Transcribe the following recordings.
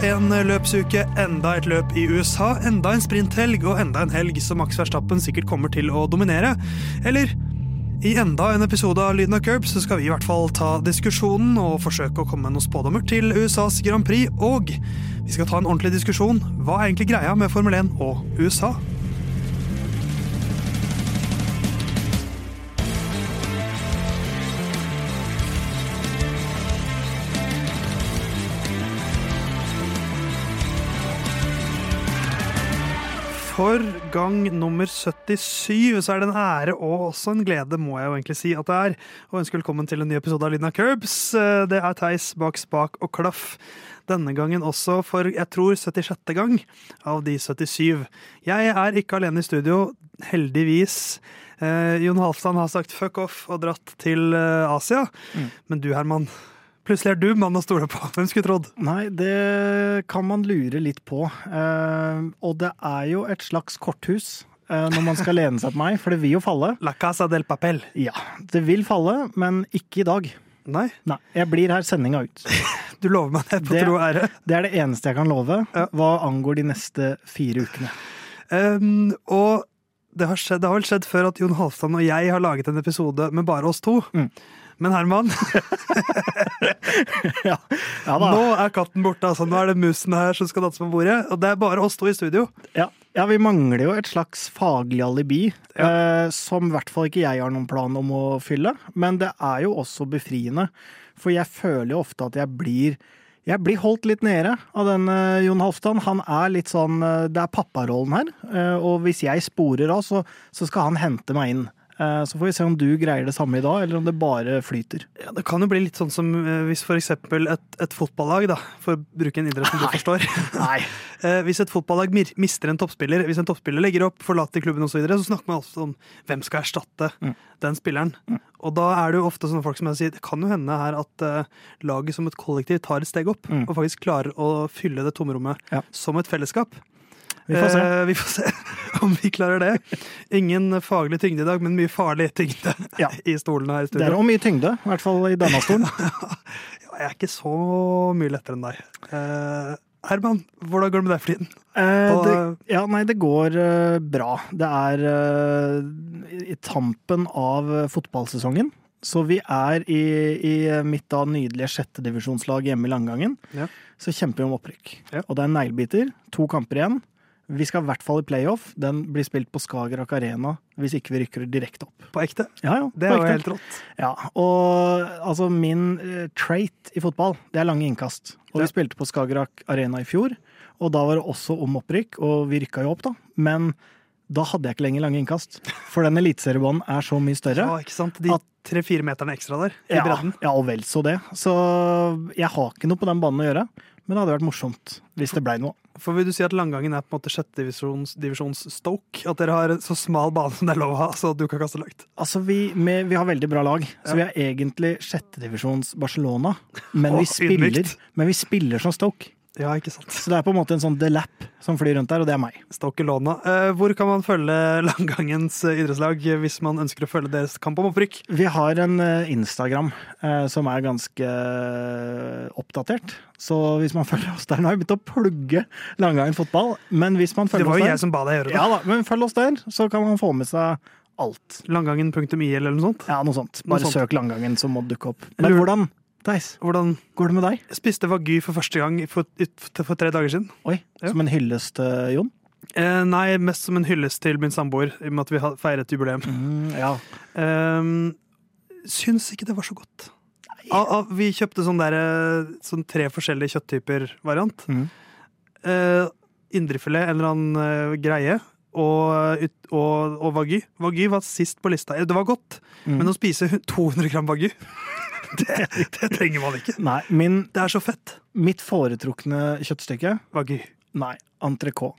En løpsuke, enda et løp i USA, enda en sprinthelg og enda en helg som Max Verstappen sikkert kommer til å dominere. Eller i enda en episode av Lyden av Curb så skal vi i hvert fall ta diskusjonen og forsøke å komme med noen spådommer til USAs Grand Prix, og vi skal ta en ordentlig diskusjon. Hva er egentlig greia med Formel 1 og USA? For gang nummer 77 så er det en ære og også en glede, må jeg jo egentlig si at det er, å ønske velkommen til en ny episode av Lyden av Curbs. Det er Theis bak spak og klaff. Denne gangen også for, jeg tror, 76. gang av de 77. Jeg er ikke alene i studio, heldigvis. Eh, Jon Halvdan har sagt fuck off og dratt til eh, Asia. Mm. Men du, Herman, plutselig er du mann å stole på. Hvem skulle trodd? Nei, det kan man lure litt på. Eh, og det er jo et slags korthus eh, når man skal lene seg på meg, for det vil jo falle. La casa del papel. Ja, det vil falle, men ikke i dag. Nei, Nei, jeg blir her sendinga ut. du lover meg det på Det- tro og ære. Det er det eneste jeg kan love hva angår de neste fire ukene. Um, og det har, skjedd, det har vel skjedd før at Jon Halvdan og jeg har laget en episode med bare oss to. Mm. Men Herman, Ja, ja nå er katten borte. Altså. Nå er det musen her som skal danse på bordet. Og det er bare oss to i studio. Ja, ja, vi mangler jo et slags faglig alibi, eh, som i hvert fall ikke jeg har noen plan om å fylle. Men det er jo også befriende, for jeg føler jo ofte at jeg blir jeg blir holdt litt nede av denne Jon Halvdan. Han er litt sånn eh, Det er papparollen her. eh, Og hvis jeg sporer av, så, så skal han hente meg inn. Eh, Så får vi se om du greier det samme i dag, eller om det bare flyter. Ja, det kan jo bli litt sånn som eh, hvis for eksempel et, et fotballag, da, for å bruke en idrett som du forstår Nei. Eh, Hvis et fotballag mister en toppspiller, hvis en toppspiller legger opp, forlater klubben osv., så, videre, så snakker man altså om hvem skal erstatte Mm. den spilleren. Og da er det jo ofte sånne folk som sier, det kan jo hende her at laget som et kollektiv tar et steg opp, Mm. og faktisk klarer å fylle det tomrommet Ja. som et fellesskap. Vi får se. Eh, vi får se om vi klarer det. Ingen faglig tyngde i dag, men mye farlig tyngde Ja. i stolen her i Det er jo mye tyngde, i hvert fall i denne stolen. Ja, Jeg er ikke så mye lettere enn deg. Eh, Herman, hvordan går det med deg for tiden? Eh, det, ja, nei, det går uh, bra. Det er uh, i tampen av eh, fotballsesongen. Så vi er i, i mitt da nydelige sjettedivisjonslag hjemme i Langangen. Ja. Så kjemper vi om opprykk. Ja. Og det er neglebiter. To kamper igjen. Vi skal i hvert fall i playoff. Den blir spilt på Skagerrak Arena hvis ikke vi rykker direkte opp. På ekte? Ja, ja, Det er jo helt rått. Ja, og altså min uh, trait i fotball, det er lange innkast. Og det. vi spilte på Skagerrak Arena i fjor, og da var det også om opprykk, og vi rykka jo opp, da. Men da hadde jeg ikke lenger lange innkast. For den eliteseriebanen er så mye større. Ja, ikke sant? De tre-fire meterne ekstra der i Ja, bredden. ja, og vel så det. Så jeg har ikke noe på den banen å gjøre. Men det hadde vært morsomt hvis det blei noe. For vil du si at Langgangen er på en måte sjettedivisjons divisjons Stoke? At dere har en så smal bane som det er lov å ha, så du kan kaste langt? Altså, vi, med, vi har veldig bra lag, så vi er egentlig sjettedivisjons Barcelona. Men vi, spiller, men vi spiller som Stoke. Ja, ikke sant. Så det er på en måte en sånn delap som flyr rundt der, og det er meg. Stoke Låna. Eh, hvor kan man følge Langgangens eh, idrettslag hvis man ønsker å følge deres kamp om opprykk? Vi har en eh, Instagram som er ganske oppdatert. Så hvis man følger oss der Nå har jeg begynt å plugge Langangen fotball, men hvis man følger oss der Det var jo jeg som ba deg gjøre det. Ja da, men følg oss der, så kan man få med seg alt. Langgangen.i eller noe sånt. Ja, noe sånt. Noe Bare sånt. søk Langangen, så må det dukke opp. Men hvordan, Theis, Hvordan går det med deg? jeg spiste wagyu for første gang for, for tre dager siden. Oi, Ja. som en hyllest, til Jon? Eh, nei, mest som en hyllest til min samboer, i og med at vi har feiret jubileum. Mm, ja. eh, syns ikke det var så godt. Ah, ah, vi kjøpte sånn, der, eh, sånn tre forskjellige kjøtttyper-variant. Mm. Eh, Indrefilet, en eller annen eh, greie, og, og, og wagyu. Wagyu var sist på lista. Eh, Det var godt, Mm. men å spise 200 gram wagyu, det, det trenger man ikke. Nei, min, Det er så fett. mitt foretrukne kjøttstykke Wagyu. Nei, entrecôte.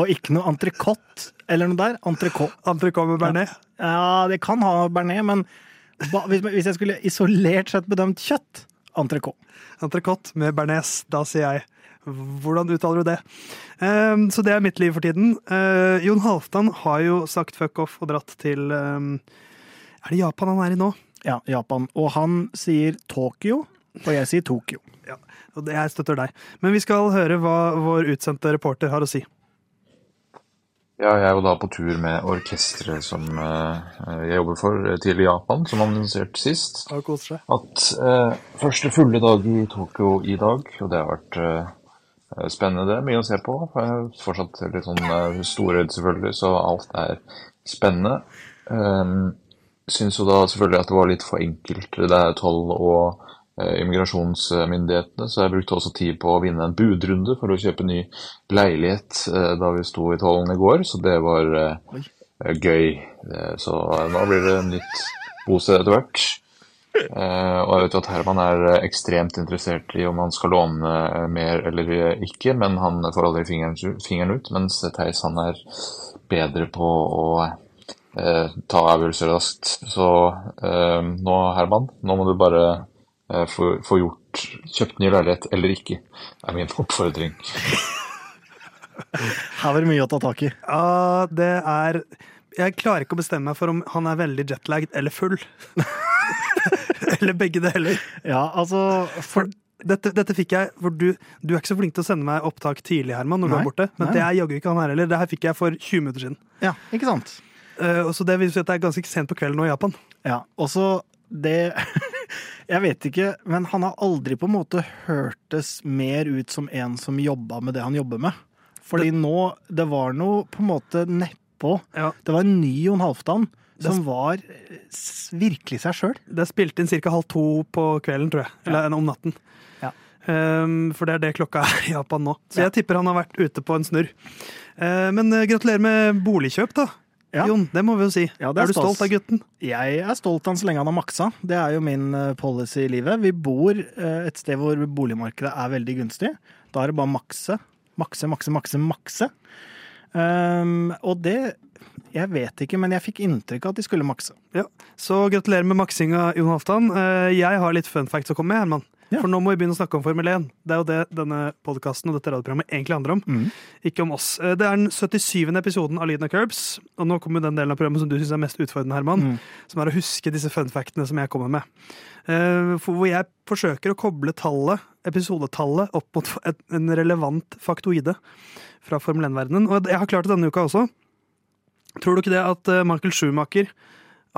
Og ikke noe entrecôte eller noe der. Entrecôte. Entrecôte med bearnés. Ja, det kan ha bearnés, men hvis jeg skulle isolert sett bedømt kjøtt entrecôte. Entrecôte med bearnés. Da sier jeg hvordan uttaler du det? Um, så det er mitt liv for tiden. Uh, Jon Halvdan har jo sagt fuck off og dratt til um, Er det Japan han er i nå? Ja, Japan. Og han sier Tokyo, Og jeg sier Tokyo. Ja, og jeg støtter deg. Men vi skal høre hva vår utsendte reporter har å si. Ja, jeg er jo da på tur med orkesteret som eh, jeg jobber for eh, til Japan, som annonsert sist. At eh, første fulle dag i Tokyo i dag, og det har vært eh, spennende. Mye å se på. Jeg er fortsatt litt sånn eh, storredd, selvfølgelig, så alt er spennende. Um, Syns jo da selvfølgelig at det var litt for enkelt. Det er toll og eh, immigrasjonsmyndighetene, så jeg brukte også tid på å vinne en budrunde for å kjøpe ny leilighet eh, da vi sto i tollen i går, så det var eh, eh, gøy. Eh, Så nå blir det nytt bosted etter hvert. Eh, og jeg vet jo at Herman er eh, ekstremt interessert i om han skal låne eh, mer eller eh, ikke, men han får aldri fingeren, fingeren ut, mens Theis han er bedre på å eh, ta avgjørelser raskt. Så eh, nå, Herman, nå må du bare eh, få, få gjort kjøpt ny leilighet eller ikke, er min oppfordring. Her var det mye å ta tak i. Ja, det er Jeg klarer ikke å bestemme meg for om han er veldig jetlagd eller full. eller begge deler. Ja, altså For dette, dette fikk jeg for du, du er ikke så flink til å sende meg opptak tidlig, Herman, når du er borte. Men nei. det er jaggu ikke han her heller. Det her fikk jeg for 20 minutter siden. Ja, ikke sant? Eh, så det vil si at det er ganske sent på kvelden nå i Japan. Ja, og så det Jeg vet ikke, men han har aldri på en måte hørtes mer ut som en som jobba med det han jobber med. Fordi nå Det var noe på en måte nedpå. Ja. Det var en ny Jon Halvdan som var eh, virkelig seg sjøl. Det er spilt inn ca. halv to på kvelden, tror jeg. Eller om natten. Ja. Um, for det er det klokka er i Japan nå. Så Ja. jeg tipper han har vært ute på en snurr. Uh, men gratulerer med boligkjøp, da. Ja. Jon, det må vi jo si. Ja, er er du stolt av gutten? Jeg er stolt av han så lenge han har maksa. Det er jo min eh, policy i livet. Vi bor eh, et sted hvor boligmarkedet er veldig gunstig. Da er det bare makse. Makse, makse, makse, makse. Um, og det Jeg vet ikke, men jeg fikk inntrykk av at de skulle makse. Ja. Så gratulerer med maksinga, Jon Halvdan. Eh, jeg har litt fun facts å komme med, Herman. Ja. For nå må vi begynne å snakke om Formel 1. Det er jo det denne podkasten og dette radioprogrammet egentlig handler om. Mm. Ikke om oss. Eh, Det er den 77. episoden av Lyden av Curbs. Og nå kommer den delen av programmet som du syns er mest utfordrende, Herman. Mm. Som er å huske disse fun factene som jeg kommer med. Eh, Hvor jeg forsøker å koble tallet, episodetallet, opp mot en relevant faktoide fra Formel 1-verdenen. Og jeg har klart det denne uka også. Tror du ikke det at eh, Michael Schumacher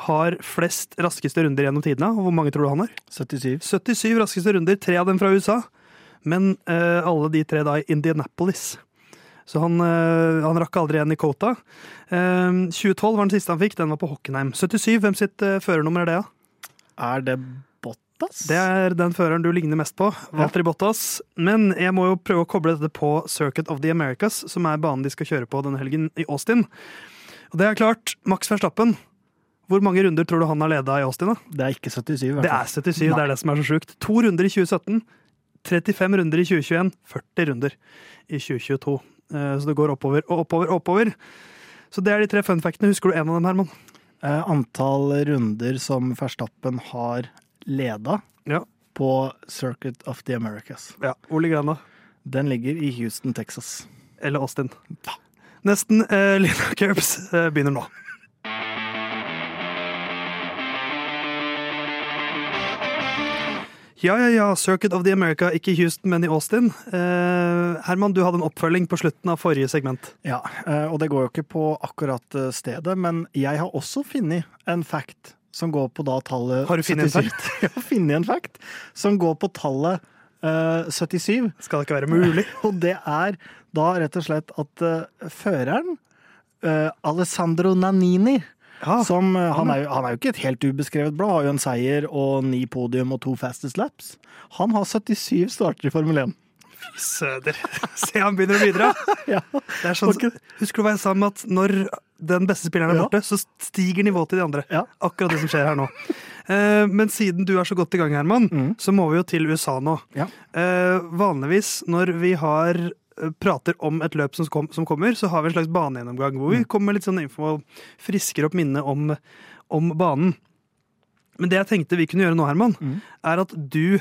har flest raskeste runder gjennom tidene? Hvor mange tror du han har? 77. 77 raskeste runder, tre av dem fra USA. Men uh, alle de tre da i Indianapolis. Så han, uh, han rakk aldri igjen i Kota. Uh, 2012 var den siste han fikk, den var på Hockenheim. 77, hvem sitt eh, førernummer er det, da? Er det Bottas? Det er den føreren du ligner mest på, Walter Bottas. Men jeg må jo prøve å koble dette på Circuit of the Americas, som er banen de skal kjøre på denne helgen i Austin. Og det er klart, Max Verstappen. Hvor mange runder tror du han har leda i Austin? da? Det er ikke 77, i hvert Det er 77, det er det som er så sjukt. To runder i 2017, 35 runder i 2021, 40 runder i 2022. Eh, Så det går oppover og oppover og oppover. Så det er de tre fun factene. Husker du en av dem, Herman? Eh, antall runder som Verstappen har leda Ja. på Circuit of the Americas. ja. Hvor ligger den, da? Den ligger i Houston, Texas. Eller Austin. Nesten eh, Lina Curbs eh, begynner nå. Ja, ja, ja. Circuit of the America, ikke i Houston, men i Austin. Eh, Herman, du hadde en oppfølging på slutten av forrige segment. Ja, eh, og det går jo ikke på akkurat eh, stedet, men jeg har også funnet en fact som går på da tallet Har du funnet en 77. Jeg har funnet en fact som går på tallet eh, 77. Skal det ikke være mulig? Og det er da rett og slett at eh, føreren, eh, Alessandro Nannini Ja, som, eh, han, er jo, han er jo ikke et helt ubeskrevet blad, har jo en seier og ni podium og to fastest laps. Han har 77 starter i Formel 1. Fy Søder. Se, han begynner å bidra. Ja. Det sånn, husker du hva jeg sa om at når den beste spilleren er Ja. borte, så stiger nivået til de andre? Ja. Akkurat det som skjer her nå. Eh, men siden du er så godt i gang, Herman, Mm. så må vi jo til USA nå. Ja. Eh, vanligvis når vi har prater om et løp som, kom, som kommer, så har vi en slags banegjennomgang hvor Mm. vi kommer med litt sånn info og frisker opp minnet om, om banen. Men det jeg tenkte vi kunne gjøre nå, Herman, Mm. er at du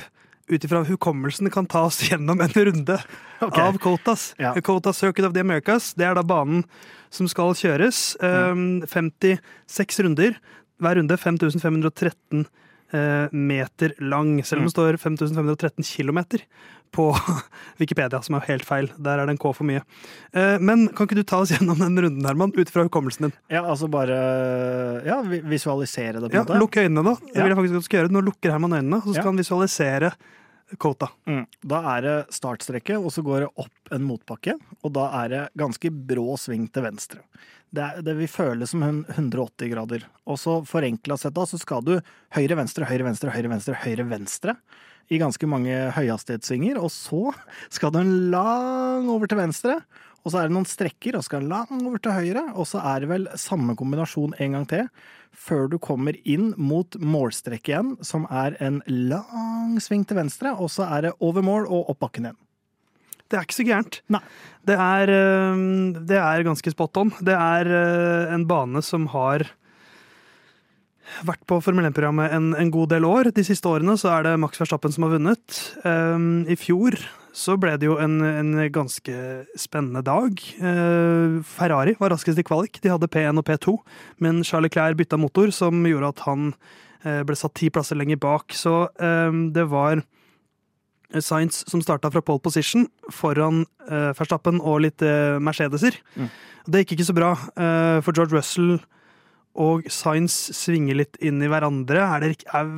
ut ifra hukommelsen kan ta oss gjennom en runde okay. av Cotas. Ja. Cotas Circuit of the Americas. Det er da banen som skal kjøres. Mm. 56 runder. Hver runde 5513 eh, meter lang, selv om det står 5513 kilometer på Wikipedia, som er helt feil. Der er det en K for mye. Eh, men kan ikke du ta oss gjennom den runden, Herman, ut fra hukommelsen din? Ja, altså bare ja, visualisere det, på en Ja, måte. Lukk øynene, da. Det vil jeg faktisk at du skal gjøre. Nå lukker Herman øynene, og så skal Ja. han visualisere kvota. Mm. Da er det startstrekke, og så går det opp en motbakke. Og da er det ganske brå sving til venstre. Det, er, det vil føles som 180 grader. Og så forenkla sett da, så skal du høyre, venstre, høyre, venstre, høyre, venstre, høyre, venstre. I ganske mange høyhastighetssvinger. Og så skal den lang over til venstre. Og så er det noen strekker, og skal den lang over til høyre. Og så er det vel samme kombinasjon en gang til. Før du kommer inn mot målstrekket igjen, som er en lang sving til venstre. Og så er det over mål og opp bakken igjen. Det er ikke så gærent. Det er, eh, det er ganske spot on. Det er eh, en bane som har vært på Formel 1-programmet en, en god del år. De siste årene så er det Max Verstappen som har vunnet. Um, I fjor så ble det jo en, en ganske spennende dag. Uh, Ferrari var raskest i kvalik. De hadde P1 og P2, men Charlie Clair bytta motor, som gjorde at han uh, ble satt ti plasser lenger bak. Så um, det var Sainz som starta fra pole position foran eh, Verstappen og litt eh, Mercedeser. Mm. Det gikk ikke så bra, for George Russell og Sainz svinger litt inn i hverandre. Er det er,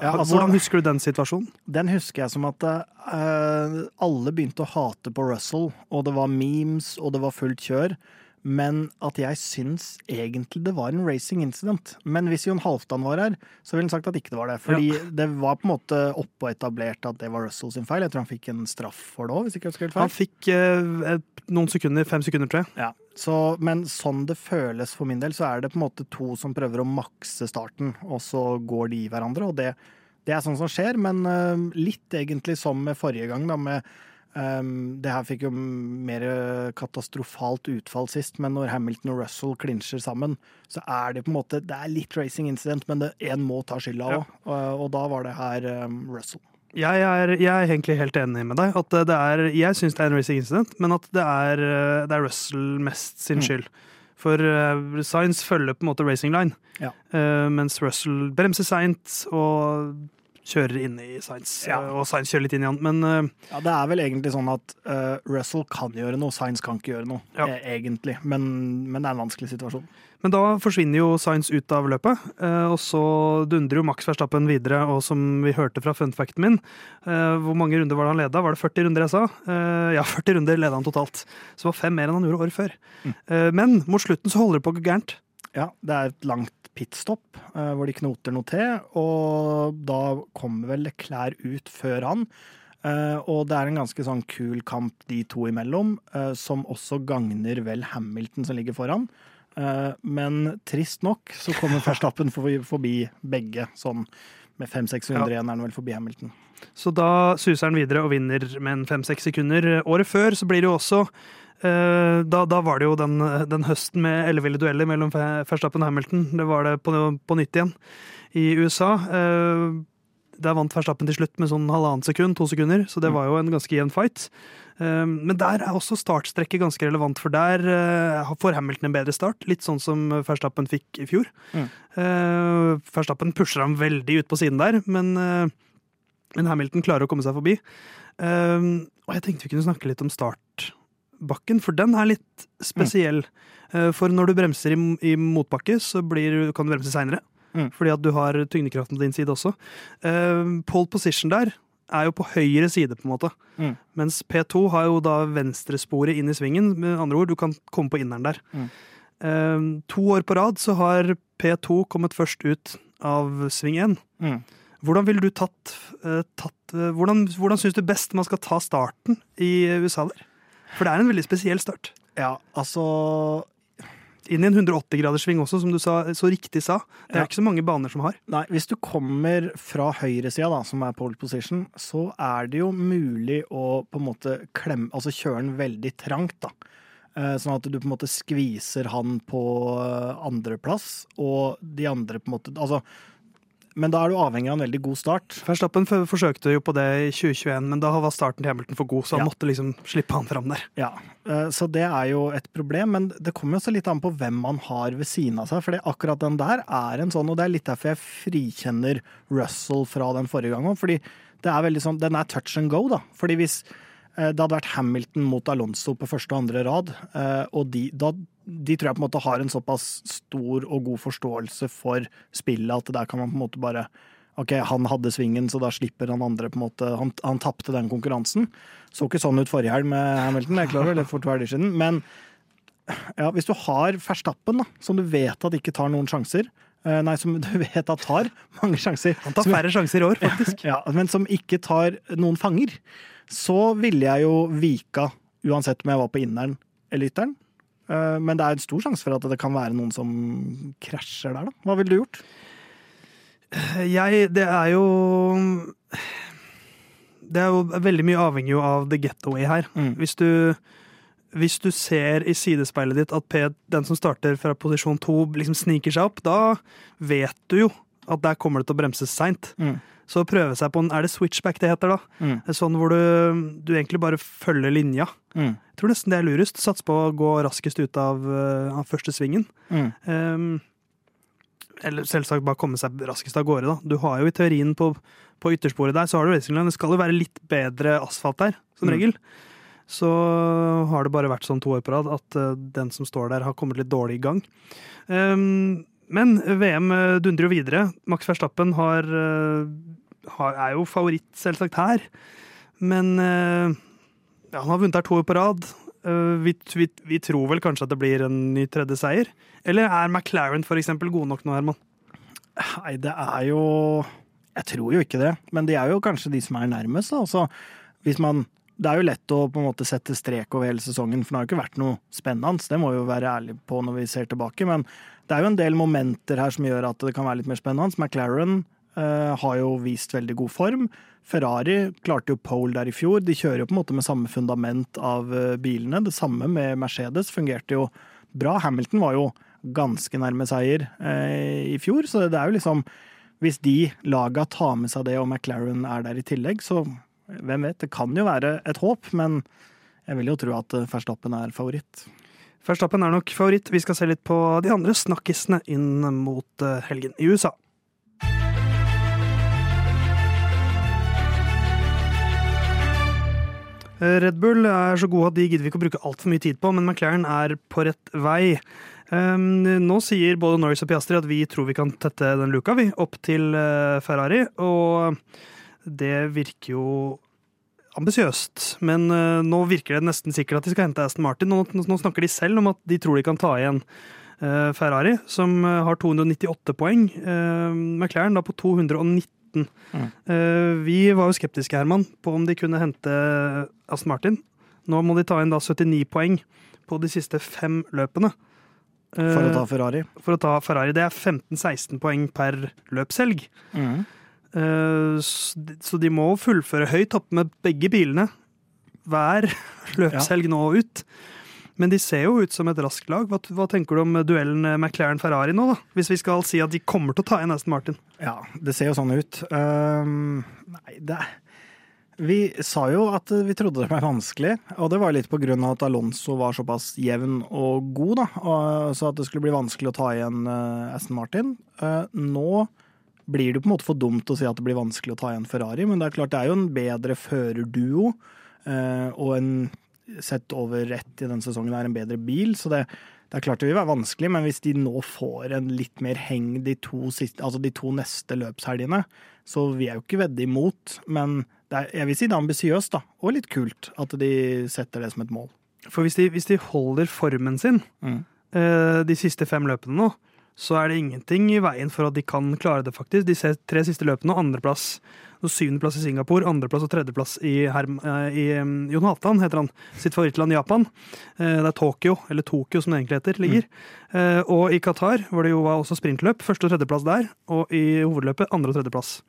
Ja, altså- hvordan husker du den situasjonen? Den husker jeg som at uh, alle begynte å hate på Russell, og det var memes, og det var fullt kjør. Men at jeg syns egentlig det var en racing incident. Men hvis Jon Halvdan var her, så ville han sagt at ikke det var det. Fordi det var på en måte oppe og etablert at det var Russell sin feil. Jeg tror han fikk en straff for det òg, hvis ikke jeg husker helt feil. Han fikk eh, noen sekunder, fem sekunder, tror jeg. Ja, så, Men sånn det føles for min del, så er det på en måte to som prøver å makse starten, og så går de i hverandre. Og det, det er sånn som skjer, men eh, litt egentlig som med forrige gang, da, med eh, Det her fikk jo mer katastrofalt utfall sist, men når Hamilton og Russell klinsjer sammen, så er det på en måte Det er litt racing incident, men én må ta skylda òg. Og, og da var det her um, Russell. Jeg er, jeg er egentlig helt enig med deg. At det er, jeg syns det er en racing incident, men at det er, eh, det er Russell mest sin Mm. skyld. For uh, Science følger på en måte racing line, Ja. uh, mens Russell bremser seint og kjører inn i Science. Ja. eh, og Science kjører litt inn i han. Men uh, Ja, Det er vel egentlig sånn at uh, Russell kan gjøre noe, Science kan ikke gjøre noe, Ja. egentlig. Men, men det er en vanskelig situasjon. Men da forsvinner jo Science ut av løpet, uh, og så dundrer jo Max Verstappen videre. Og som vi hørte fra funfacten min, hvor mange runder var det han leda? Var det 40 runder jeg sa? Ja, 40 runder leda han totalt. Så det var fem mer enn han gjorde året før. Eh, Men mot slutten så holder det på gærent. Ja, det er et langt pitstop eh, hvor de knoter noe til, og da kommer vel Klær ut før han. Eh, og det er en ganske sånn kul kamp de to imellom, eh, som også gagner vel Hamilton som ligger foran. Eh, men trist nok så kommer Verstappen forbi, forbi begge, sånn med 500-600 igjen er han vel forbi Hamilton. Så da suser han videre og vinner med en fem-seks sekunder. Året før så blir det jo også eh, da, da var det jo den, den høsten med elleville dueller mellom Verstappen og Hamilton. Det var det på, på nytt igjen i USA. Eh, der vant Verstappen til slutt med sånn halvannet sekund, to sekunder, så det var jo en ganske jevn fight. Eh, Men der er også startstrekket ganske relevant, for der eh, får Hamilton en bedre start. Litt sånn som Verstappen fikk i fjor. Mm. Eh, Verstappen pusher ham veldig ut på siden der, men, eh, men Hamilton klarer å komme seg forbi. Eh, Og jeg tenkte vi kunne snakke litt om startbakken, for den er litt spesiell. Mm. For når du bremser i, i motbakke, så blir, kan du bremse seinere. Mm. Fordi at du har tyngdekraften på din side også. Pole position der er jo på høyre side, på en måte. Mm. Mens P2 har jo da venstresporet inn i svingen. Med andre ord, du kan komme på inneren der. Mm. Eh, to år på rad så har P2 kommet først ut av sving 1. Mm. Hvordan vil du tatt, eh, tatt eh, Hvordan, hvordan syns du best man skal ta starten i USA der? For det er en veldig spesiell start. Ja, altså Inn i en 180-graderssving også, som du sa, så riktig sa. Det er Ja. ikke så mange baner som har. Nei, hvis du kommer fra høyresida, da, som er pole position, så er det jo mulig å på en måte klemme Altså kjøre den veldig trangt, da. Eh, Sånn at du på en måte skviser han på eh, andreplass, og de andre på en måte Altså men da er du avhengig av en veldig god start. Verstappen forsøkte jo på det i 2021, men da var starten til Hamilton for god, så han Ja. måtte liksom slippe han fram der. Ja, eh, Så det er jo et problem, men det kommer jo også litt an på hvem man har ved siden av seg. For akkurat den der er en sånn, og det er litt derfor jeg frikjenner Russell fra den forrige gangen. Fordi det er veldig sånn, den er touch and go, da. Fordi hvis det hadde vært Hamilton mot Alonso på første og andre rad, eh, og de, da, de tror jeg på en måte har en såpass stor og god forståelse for spillet at der kan man på en måte bare Ok, han hadde svingen, så da slipper han andre på en måte Han, han tapte den konkurransen. Så ikke sånn ut forrige helg med Hamilton, det klarer klart, eller for to helger siden. Men ja, hvis du har Verstappen, da, som du vet at ikke tar noen sjanser eh, Nei, som du vet at tar mange sjanser. Han tar færre sjanser i år, faktisk. ja, men som ikke tar noen fanger, så ville jeg jo vika uansett om jeg var på inneren eller ytteren. Eh, Men det er en stor sjanse for at det kan være noen som krasjer der, da. Hva ville du gjort? Jeg Det er jo Det er jo veldig mye avhengig av the getaway her. Mm. Hvis du hvis du ser i sidespeilet ditt at P, den som starter fra posisjon to, liksom sniker seg opp, da vet du jo at der kommer det til å bremses seint. Mm. Så prøve seg på en Er det switchback det heter, da? Mm. Sånn hvor du, du egentlig bare følger linja. Mm. Jeg tror nesten det er lurest. Satse på å gå raskest ut av, eh, av første svingen. Mm. Ehm, eller selvsagt bare komme seg raskest av gårde, da. Du har jo i teorien på, på yttersporet der, så har du Racingland. Det skal jo være litt bedre asfalt der, som Mm. regel. Så har det bare vært sånn to år på rad at eh, den som står der, har kommet litt dårlig i gang. Ehm, men VM eh, dundrer jo videre. Max Verstappen har, eh, har, er jo favoritt, selvsagt, her. Men eh, ja, han har vunnet her to år på rad. Vi, vi, vi tror vel kanskje at det blir en ny tredje seier? Eller er McLaren for eksempel god nok nå, Herman? Nei, det er jo Jeg tror jo ikke det, men de er jo kanskje de som er nærmest. Da. Altså, hvis man, det er jo lett å på en måte sette strek over hele sesongen, for det har jo ikke vært noe spennende. Det må vi jo være ærlige på når vi ser tilbake. Men det er jo en del momenter her som gjør at det kan være litt mer spennende. McLaren eh, har jo vist veldig god form. Ferrari klarte jo pole der i fjor. De kjører jo på en måte med samme fundament av eh, bilene. Det samme med Mercedes fungerte jo bra. Hamilton var jo ganske nærme seier eh, i fjor, så det er jo liksom Hvis de laga tar med seg det, og McLaren er der i tillegg, så hvem vet? Det kan jo være et håp, men jeg vil jo tro at eh, Verstappen er favoritt. Verstappen er nok favoritt. Vi skal se litt på de andre snakkisene inn mot eh, helgen i USA. Red Bull er så gode at de gidder vi ikke å bruke altfor mye tid på, men McLaren er på rett vei. Um, nå sier både Norris og Piastri at vi tror vi kan tette den luka vi, opp til eh, Ferrari, og det virker jo ambisiøst. Men eh, nå virker det nesten sikkert at de skal hente Aston Martin. Nå, nå snakker de selv om at de tror de kan ta igjen eh, Ferrari, som eh, har 298 poeng. Eh, McLaren da på 219. Mm. Eh, vi var jo skeptiske, Herman, på om de kunne hente Aston Martin. Nå må de ta inn da 79 poeng på de siste fem løpene. Eh, For å ta Ferrari. for å ta Ferrari. Det er 15-16 poeng per løpshelg. Mm. Eh, Så de må fullføre høyt opp med begge bilene hver løpshelg nå ut. Men de ser jo ut som et raskt lag. Hva, hva tenker du om duellen McLaren-Ferrari nå, da? Hvis vi skal si at de kommer til å ta igjen Aston Martin. Ja, det ser jo sånn ut. Um, nei, det Vi sa jo at vi trodde det ble vanskelig, og det var litt på grunn av at Alonso var såpass jevn og god, da. Og, så at det skulle bli vanskelig å ta igjen uh, Aston Martin. Uh, nå blir det på en måte for dumt å si at det blir vanskelig å ta igjen Ferrari, men det er klart det er jo en bedre førerduo, uh, og en sett over ett i denne sesongen er en bedre bil, så det, det er klart det vil være vanskelig, men hvis de nå får en litt mer heng de to, siste, altså de to neste løpshelgene, så vil jeg jo ikke vedde imot. Men det er, jeg vil si det er ambisiøst, da, og litt kult at de setter det som et mål. For hvis de, hvis de holder formen sin Mm. eh, de siste fem løpene nå, så er det ingenting i veien for at de kan klare det, faktisk. De ser tre siste løpene andreplass. Syvendeplass i Singapore, andreplass og tredjeplass i, Herm, eh, i um, Jon Halvdan, heter han. Sitt favorittland Japan. Eh, det er Tokyo, eller Tokyo som det egentlig heter, ligger. Eh, og i Qatar, hvor det jo var også sprintløp, første og tredjeplass der. Og i hovedløpet andre og tredjeplass.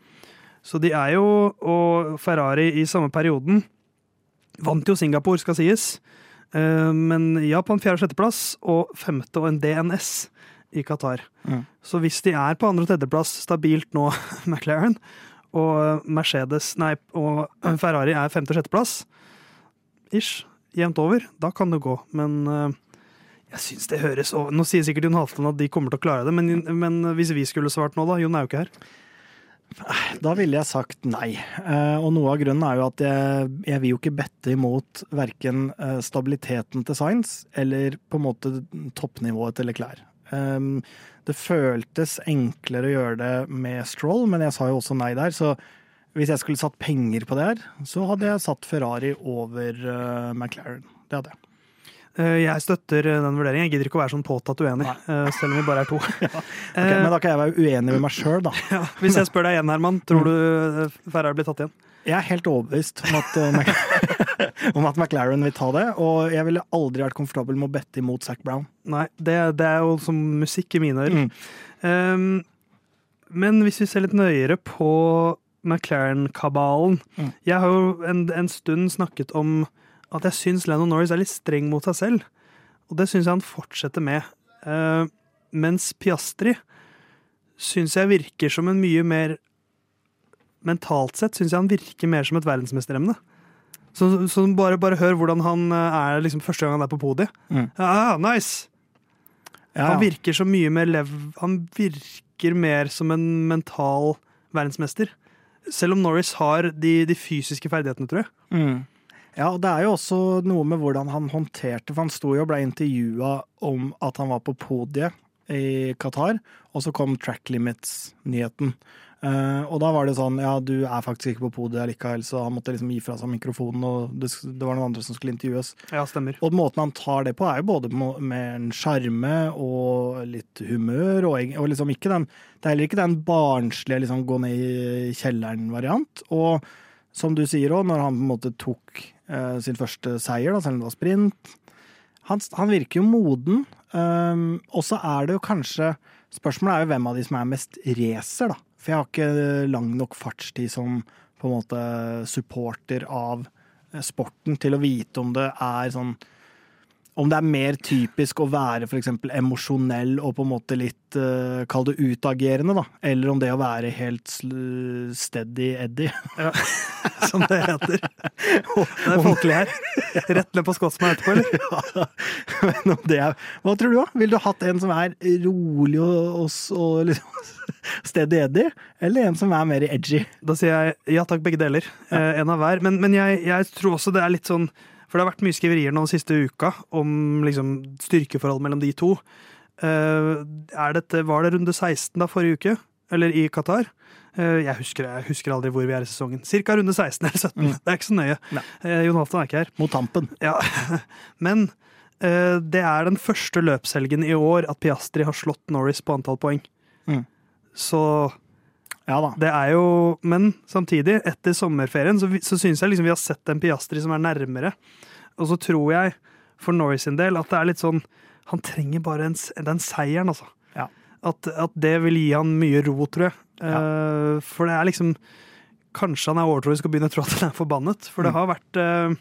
Så de er jo, og Ferrari i samme perioden, vant jo Singapore, skal sies. Eh, Men Japan fjerde- og sjetteplass, og femte og en DNS i Qatar. Mm. Så hvis de er på andre- og tredjeplass stabilt nå, McLaren, og Mercedes nei, og Ferrari er femte- og sjetteplass, ish, jevnt over, da kan det gå. Men eh, jeg syns det høres over. Nå sier sikkert Jon Halvdan at de kommer til å klare det, men, men hvis vi skulle svart nå, da? Jon er jo ikke her. Da ville jeg sagt nei. Eh, og noe av grunnen er jo at jeg, jeg vil jo ikke bette imot verken eh, stabiliteten til Science eller på en måte toppnivået til Leclerc. Um, det føltes enklere å gjøre det med Stroll, men jeg sa jo også nei der. Så hvis jeg skulle satt penger på det her, så hadde jeg satt Ferrari over uh, McLaren. Det hadde jeg. Eh, Jeg støtter eh, den vurderingen. Jeg gidder ikke å være sånn påtatt uenig, eh, selv om vi bare er to. Ok, men da kan jeg være uenig med meg sjøl, da. Ja, hvis jeg spør deg igjen, Herman, tror du eh, Ferrari blir tatt igjen? Jeg er helt overbevist om at, eh, om at McLaren vil ta det, og jeg ville aldri vært komfortabel med å bette imot Zac Brown. Nei, det, det er jo som musikk i mine ører. Mm. Um, men hvis vi ser litt nøyere på McLaren-kabalen Mm. Jeg har jo en, en stund snakket om at jeg syns Lennon Norris er litt streng mot seg selv. Og det syns jeg han fortsetter med. Uh, mens Piastri syns jeg virker som en mye mer Mentalt sett syns jeg han virker mer som et verdensmesteremne. Så, så bare, bare hør hvordan han eh, er liksom første gang han er på podiet. Mm. Ja, nice! Ja, Han virker så mye mer lev... Han virker mer som en mental verdensmester. Selv om Norris har de, de fysiske ferdighetene, tror jeg. Mm. Ja, og det er jo også noe med hvordan han håndterte For han sto jo og ble intervjua om at han var på podiet i Qatar, og så kom track limits-nyheten. Eh, og da var det sånn Ja, du er faktisk ikke på podiet likevel, så han måtte liksom gi fra seg mikrofonen, og det, det var noen andre som skulle intervjues. Ja, stemmer. Og måten han tar det på, er jo både med en sjarme og litt humør, og, og liksom ikke den Det er heller ikke den barnslige liksom gå ned i kjelleren-variant. Og som du sier òg, når han på en måte tok uh, sin første seier, da, selv om det var sprint Han, han virker jo moden. Um, og så er det jo kanskje Spørsmålet er jo hvem av de som er mest racer, da. For jeg har ikke lang nok fartstid som på en måte supporter av sporten til å vite om det er sånn om det er mer typisk å være f.eks. emosjonell og på en måte litt uh, Kall det utagerende, da. Eller om det å være helt steady Eddie. Som det heter. Det er folkelig her. Rett ned på Scotsman etterpå, eller? Men om det er, hva tror du, da? Ville du hatt en som er rolig og, og, og liksom steady Eddie, eller en som er mer edgy? Da sier jeg ja takk, begge deler. Eh, en av hver. Men, men jeg, jeg tror også det er litt sånn For det har vært mye skriverier nå den siste uka om liksom, styrkeforhold mellom de to. Eh, er dette, var det runde 16 da forrige uke? Eller i Qatar? Eh, jeg, husker, jeg husker aldri hvor vi er i sesongen. Cirka runde 16 eller 17. Mm. Det er ikke så nøye. Nei. Eh, Jon Halvdan er ikke her. Mot tampen. Ja, Men det er den første løpshelgen i år at Piastri har slått Norris på antall poeng. Mm. Så Ja da. det er jo Men samtidig, etter sommerferien, så, så syns jeg liksom vi har sett en Piastri som er nærmere. Og så tror jeg, for Norris sin del, at det er litt sånn Han trenger bare en, den seieren, altså. Ja. At, at det vil gi han mye ro, tror jeg. Eh, for det er liksom Kanskje han er overtroisk og begynner å tro at han er forbannet. For det Mm. har vært uh,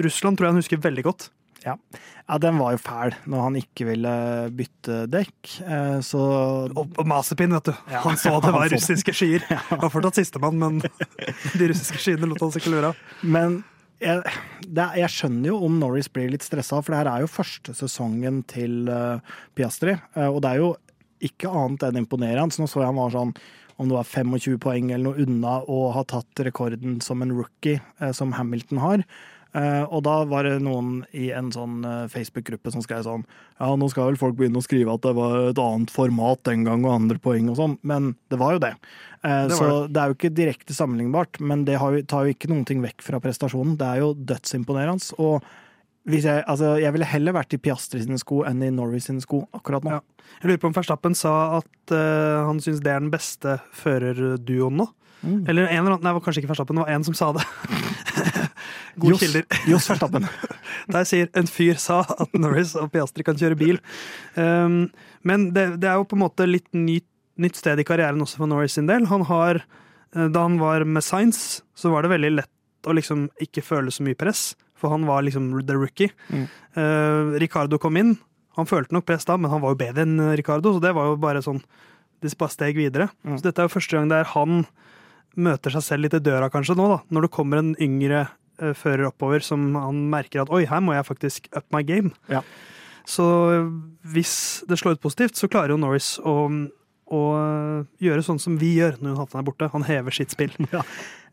Russland tror jeg han husker veldig godt. Ja. ja, den var jo fæl når han ikke ville bytte dekk. Eh, Så Og, og Mazepin, vet du. Ja. Han så det var russiske skyer. Han var fortsatt sistemann, men de russiske skyene lot han seg ikke lure av. Men jeg, det, jeg skjønner jo om Norris blir litt stressa, for det her er jo første sesongen til uh, Piastri. Uh, og det er jo ikke annet enn imponerende. Så nå så jeg han var sånn om det var 25 poeng eller noe unna å ha tatt rekorden som en rookie, uh, som Hamilton har. Eh, og da var det noen i en sånn eh, Facebook-gruppe som skrev sånn Ja, nå skal vel folk begynne å skrive at det var et annet format den gang og andre poeng og sånn, men det var jo det. Eh, Det var så det er jo ikke direkte sammenlignbart, men det tar jo ikke noen ting vekk fra prestasjonen. Det er jo dødsimponerende. Og jeg, altså, jeg ville heller vært i Piastri sine sko enn i Norris sine sko akkurat nå. Ja. Jeg lurer på om Verstappen sa at uh, han syns det er den beste førerduoen nå. Mm. Eller en eller annen, nei, det var kanskje ikke Verstappen, det var en som sa det. Gode Jos- kilder. Jos Verstappen. Der sier en fyr sa at Norris og Piastri kan kjøre bil. Um, men det, det er jo på en måte litt nytt, nytt sted i karrieren også for Norris sin del. Han har, eh, da han var med Science, så var det veldig lett å liksom ikke føle så mye press, for han var liksom the rookie. Mm. Uh, Ricardo kom inn. Han følte nok press da, men han var jo bedre enn Ricardo, så det var jo bare sånn de bare steg videre. Mm. Så dette er jo første gang der han møter seg selv litt i døra kanskje nå, da. Når det kommer en yngre eh, fører oppover som han merker at oi, her må jeg faktisk up my game. Ja. Så eh, hvis det slår ut positivt, så klarer jo Norris å, å eh, gjøre sånn som vi gjør når Halvdan er borte. Han hever sitt spill.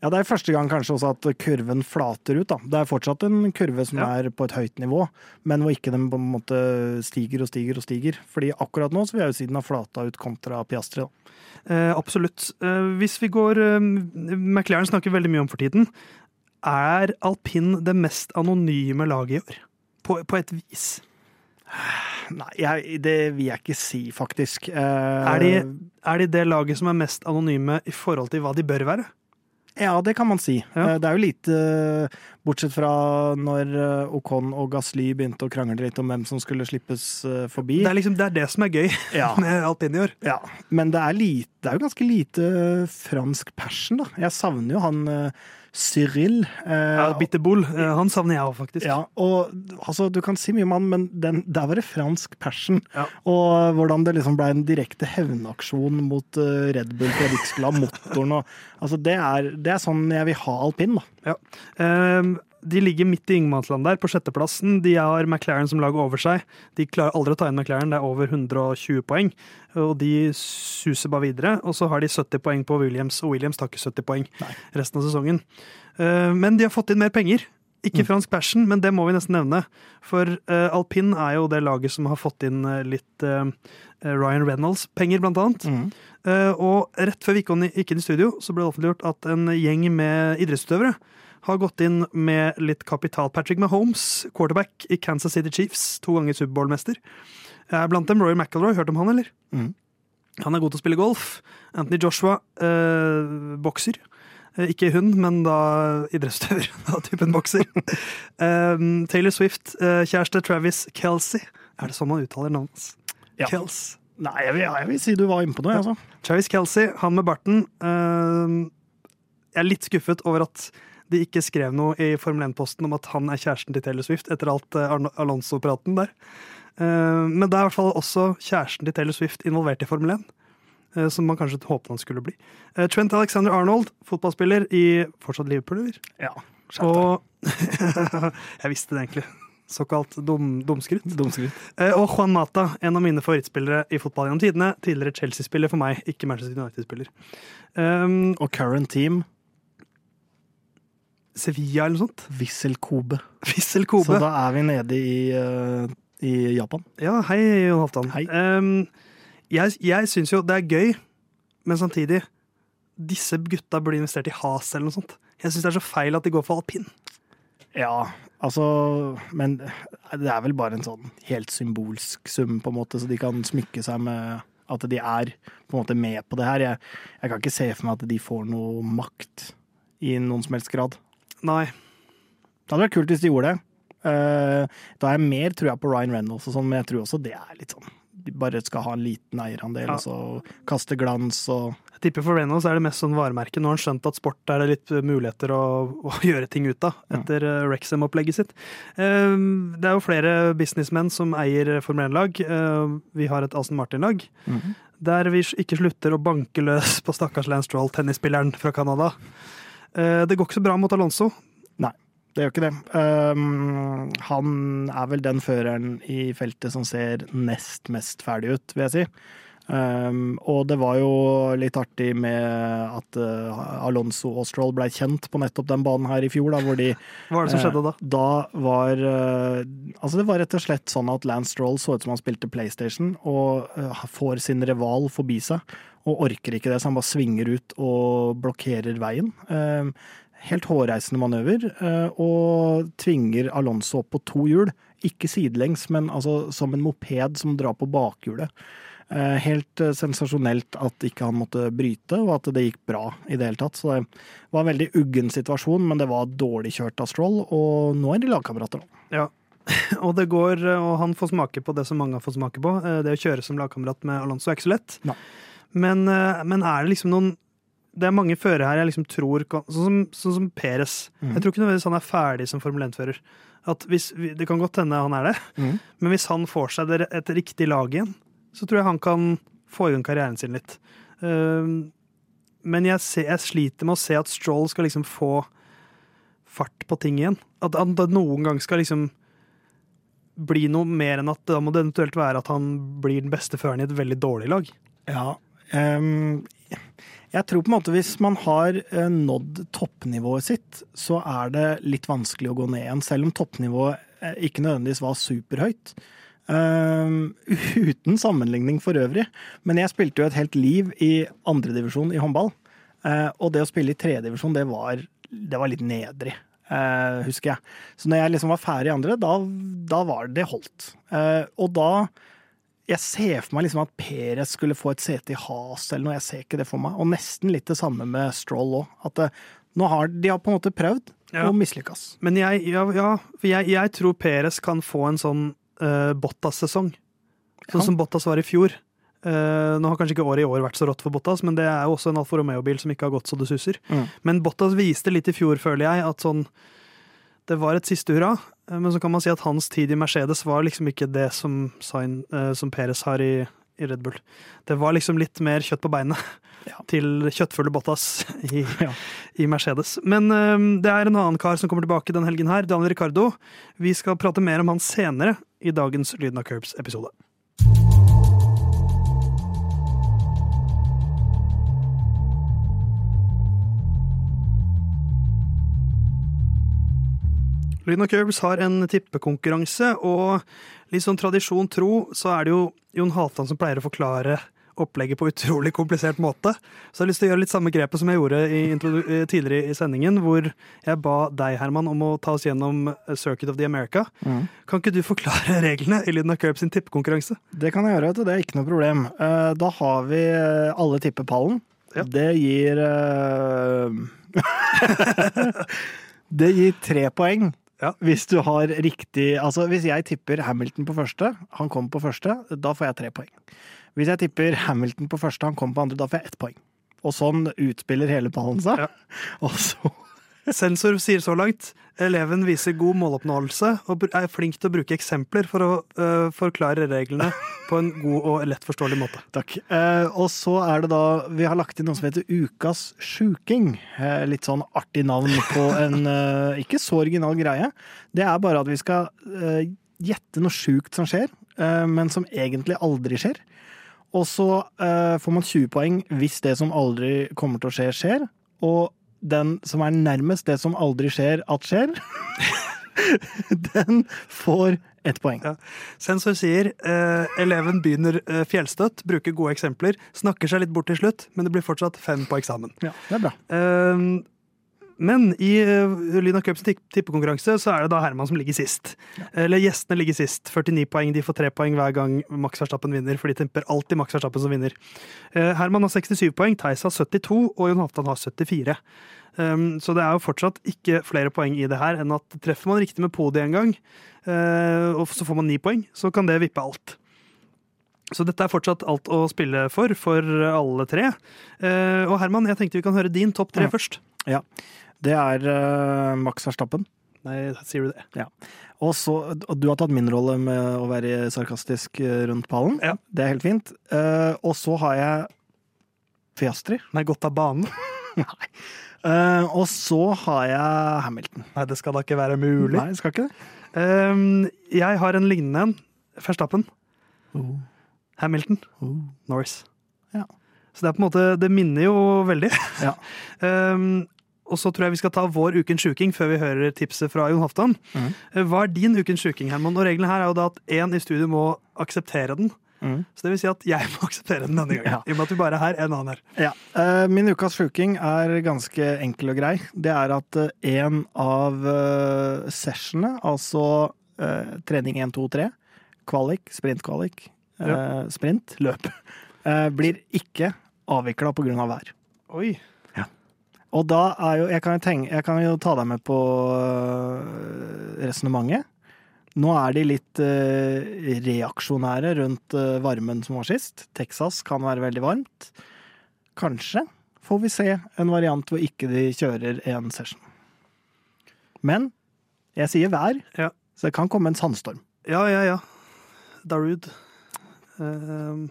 Ja, det er første gang kanskje også at kurven flater ut. da. Det er fortsatt en kurve som Ja. er på et høyt nivå, men hvor ikke den på en måte stiger og stiger og stiger. Fordi akkurat nå så vil jeg jo si den har flata ut kontra Piastri. da. Eh, absolutt. Eh, hvis vi går eh, McLaren snakker veldig mye om for tiden. Er alpin det mest anonyme laget i år? På, på et vis. Nei, jeg, det vil jeg ikke si, faktisk. Uh, Er de, er de det laget som er mest anonyme i forhold til hva de bør være? Ja, det kan man si. Ja. Eh, Det er jo lite Bortsett fra når eh, Ocon og Gasly begynte å krangle litt om hvem som skulle slippes eh, forbi. Det er liksom det, er det som er gøy Ja. med alpin i år. Ja, men det er, lite, det er jo ganske lite fransk passion, da. Jeg savner jo han eh, Cyril. eh, Ja, Bitte Bull. eh, Han savner jeg òg, faktisk. ja, og altså, du kan si mye om han, men den, der var det fransk passion. Ja. Og hvordan det liksom ble en direkte hevnaksjon mot uh, Red Bull ha motoren. Og, altså, det, er, det er sånn jeg vil ha alpin, da. Ehm, de ligger midt i ingenmannsland der, på sjetteplassen. De har McLaren som lag over seg. De klarer aldri å ta inn McLaren, det er over 120 poeng. Og de suser bare videre. Og så har de 70 poeng på Williams, og Williams tar ikke 70 poeng resten av sesongen. Ehm, men de har fått inn mer penger. Ikke fransk passion, men det må vi nesten nevne. For uh, alpin er jo det laget som har fått inn eh, litt uh, Ryan Reynolds-penger, blant annet. Eh, og rett før vi gikk inn i studio, så ble det offentliggjort at en gjeng med idrettsutøvere har gått inn med litt kapital. Patrick Mahomes, quarterback i Kansas City Chiefs, to ganger Superbowl-mester. Er blant dem Roy McIlroy. Hørt om han, eller? Mm. Han er god til å spille golf. Anthony Joshua, eh, bokser. Eh, Ikke hund, men da idrettsutøver Da typen bokser. Um, Taylor Swift, uh, kjæreste Travis Kelsey. Er det sånn man uttaler navnet hans? Ja. Kels. Nei, jeg vil, jeg vil si du var inne på noe, altså. Travis Kelsey, han med barten. Uh, jeg er litt skuffet over at de ikke skrev noe i Formel 1-posten om at han er kjæresten til Taylor Swift, etter alt eh, Alonso-praten der. Eh, men det er i hvert fall også kjæresten til Taylor Swift involvert i Formel 1. eh, Som man kanskje håpet han skulle bli. Trent Alexander Arnold, fotballspiller i fortsatt Liverpool, eller? Ja. Og Jeg visste det egentlig. Såkalt dum, dumskryt. Dumskritt. Eh, Og Juan Mata, en av mine favorittspillere i fotball gjennom tidene. Tidligere Chelsea-spiller for meg, ikke Manchester United-spiller. Um, Og current team, Sevilla eller noe sånt. Vissel Kobe. Wissel Så da er vi nede i, uh, i Japan. Ja, hei, Jon Halvdan. Hei. Um, jeg jeg syns jo det er gøy, men samtidig Disse gutta burde investert i Has eller noe sånt. Jeg syns det er så feil at de går for alpin. Ja, altså Men det er vel bare en sånn helt symbolsk sum, på en måte, så de kan smykke seg med at de er på en måte med på det her. Jeg, jeg kan ikke se for meg at de får noe makt i noen som helst grad. Nei. Det hadde vært kult hvis de gjorde det. Eh, da er jeg mer jeg på Ryan Reynolds og sånn, men jeg tror også det er litt sånn De bare skal ha en liten eierandel Ja. og så kaste glans og Jeg tipper for Reynolds er det mest sånn varemerke. Nå har han skjønt at sport er det litt muligheter å, å gjøre ting ut av, etter ja. Rexham-opplegget sitt. Eh, det er jo flere businessmenn som eier Formel 1-lag. Eh, vi har et Aston Martin-lag. Der vi ikke slutter å banke løs på stakkars Lance Stroll, tennisspilleren fra Canada. Eh, det går ikke så bra mot Alonso. Nei, det gjør ikke det. Um, han er vel den føreren i feltet som ser nest mest ferdig ut, vil jeg si. Um, og det var jo litt artig med at uh, Alonso og Stroll blei kjent på nettopp den banen her i fjor, da, hvor de Hva var det som skjedde da? Eh, Da var uh, Altså, det var rett og slett sånn at Lance Stroll så ut som han spilte PlayStation, og får sin rival forbi seg, og orker ikke det, så han bare svinger ut og blokkerer veien. Eh, Helt hårreisende manøver, eh, og tvinger Alonso opp på to hjul. Ikke sidelengs, men altså som en moped som drar på bakhjulet. Eh, Helt eh, sensasjonelt at ikke han måtte bryte, og at det gikk bra i det hele tatt. Så det var en veldig uggen situasjon, men det var dårlig kjørt av Stroll, og nå er de lagkamerater. Ja. Og det går, og han får smake på det som mange har fått smake på. Det å kjøre som lagkamerat med Alonso er ikke så lett. Nei. Men, eh, men er det liksom noen det er mange førere her jeg liksom tror kan, Sånn som, sånn som Peres. Mm. Jeg tror ikke nødvendigvis han er ferdig som Formel 1-fører. At hvis, vi- Det kan godt hende han er det, mm. men hvis han får seg et riktig lag igjen, så tror jeg han kan få i gang karrieren sin litt. Uh, men jeg, ser, jeg sliter med å se at Stroll skal liksom få fart på ting igjen. At han noen gang skal liksom bli noe mer enn at da må det eventuelt være at han blir den beste føreren i et veldig dårlig lag. Ja. Ehm, jeg tror på en måte hvis man har eh, nådd toppnivået sitt, så er det litt vanskelig å gå ned igjen, selv om toppnivået eh, ikke nødvendigvis var superhøyt. Uh, uten sammenligning for øvrig. Men jeg spilte jo et helt liv i andredivisjon i håndball. Uh, og det å spille i tredjedivisjon, det det var litt nedrig. uh, husker jeg. Så når jeg liksom var ferdig i andre, da, da var det holdt. Og da jeg ser for meg liksom at Perez skulle få et sete i Has eller noe. Jeg ser ikke det for meg. Og nesten litt det samme med Stroll òg. At det, nå har de har på en måte prøvd Ja. og mislykkes. Men jeg, ja, ja, jeg, jeg tror Perez kan få en sånn uh, Bottas-sesong. Sånn som Bottas var i fjor. Uh, nå har kanskje ikke året i år vært så rått for Bottas, men det er jo også en Alfa Romeo-bil som ikke har gått så det suser. Mm. Men Bottas viste litt i fjor, føler jeg, at sånn Det var et siste hurra, eh, men så kan man si at hans tid i Mercedes var liksom ikke det som, Sain, eh, som Peres har i, i Red Bull. Det var liksom litt mer kjøtt på beinet Ja. til kjøttfulle Bottas i, Ja. i Mercedes. Men um, det er en annen kar som kommer tilbake den helgen her, Daniel Ricardo. Vi skal prate mer om han senere i dagens Lyden av Curbs-episode. Lyden og Curbs har en tippekonkurranse, og litt sånn tradisjon tro, så er det jo Jon Halvdan som pleier å forklare opplegget på utrolig komplisert måte. Så jeg har lyst til å gjøre litt samme grepet som jeg gjorde i, eh, tidligere i sendingen, hvor jeg ba deg, Herman, om å ta oss gjennom eh, Circuit of the America. Kan ikke du forklare reglene i Lyden av Curbs sin tippekonkurranse? Det kan jeg gjøre. Det er ikke noe problem. Eh, Da har vi alle tipper pallen. Ja. Det gir uh... Det gir tre poeng. Ja. Hvis du har riktig Altså, hvis jeg tipper Hamilton på første, han kommer på første, da får jeg tre poeng. Hvis jeg tipper Hamilton på første, han kommer på andre, da får jeg ett poeng. Og sånn utspiller hele pallen seg. Ja. Og så Sensor sier så langt eleven viser god måloppnåelse og er flink til å bruke eksempler for å uh, forklare reglene på en god og lett forståelig måte. Takk. Uh, og så er det da Vi har lagt inn noe som heter Ukas sjuking. Uh, litt sånn artig navn på en ikke så original greie. Det er bare at vi skal gjette noe sjukt som skjer, men som egentlig aldri skjer. Og så får man 20 poeng hvis det som aldri kommer til å skje, skjer. Og den som er nærmest det som aldri skjer at skjer, den får ett poeng. Ja. Sensor sier eh, eleven begynner eh, fjellstøtt, bruker gode eksempler, snakker seg litt bort til slutt, men det blir fortsatt fem på eksamen. Ja, det er bra. Ehm, men i uh, Lyna Cups tippekonkurranse så er det da Herman som ligger sist. Eller gjestene ligger sist. 49 poeng. De får 3 poeng hver gang Max Verstappen vinner, for de tipper alltid Max Verstappen som vinner. Eh, Herman har 67 poeng, Theis har 72, og Jon Halvdan har 74. Um, så det er jo fortsatt ikke flere poeng i det her enn at treffer man riktig med podiet en gang, uh, og så får man ni poeng, så kan det vippe alt. Så dette er fortsatt alt å spille for, for alle tre. Uh, og Herman, jeg tenkte vi kan høre din topp tre Ja. først. Det er uh, Max Verstappen. Nei, sier du det? Ja. Og, så, du har tatt min rolle med å være sarkastisk eh, rundt pallen. Ja. Det er helt fint. Uh, og så har jeg Fiastri. Nei, gått av banen. Nei. Uh, og så har jeg Hamilton. Nei, det skal da ikke være mulig. Nei, skal ikke det? Um, jeg har en lignende en. Verstappen. Hamilton. Norris. Ja. Så det er på en måte Det minner jo veldig. Ja. Um, og så tror jeg vi skal ta vår ukens sjuking før vi hører tipset fra Jon Halvdan. Mhm. Eh, Hva er din ukens sjuking, Herman? Og reglene her er jo da at én i studio må akseptere den. Mm. Så det vil si at jeg må akseptere den denne gangen. Ja. I og med at vi bare er her, en annen her. Ja. Eh, min ukas sjuking er ganske enkel og grei. Det er at eh, en av uh, sessionene, altså trening 1, 2, 3, kvalik, sprintkvalik, ja. sprint, løp, blir ikke avvikla pga. Av vær. Oi. Og da er jo Jeg kan jo, tenke, jeg kan jo ta deg med på øh, resonnementet. Nå er de litt øh, reaksjonære rundt øh, varmen som var sist. Texas kan være veldig varmt. Kanskje får vi se en variant hvor ikke de kjører en session. Men jeg sier vær, Ja. så det kan komme en sandstorm. Ja, ja, ja. Darude. Uh,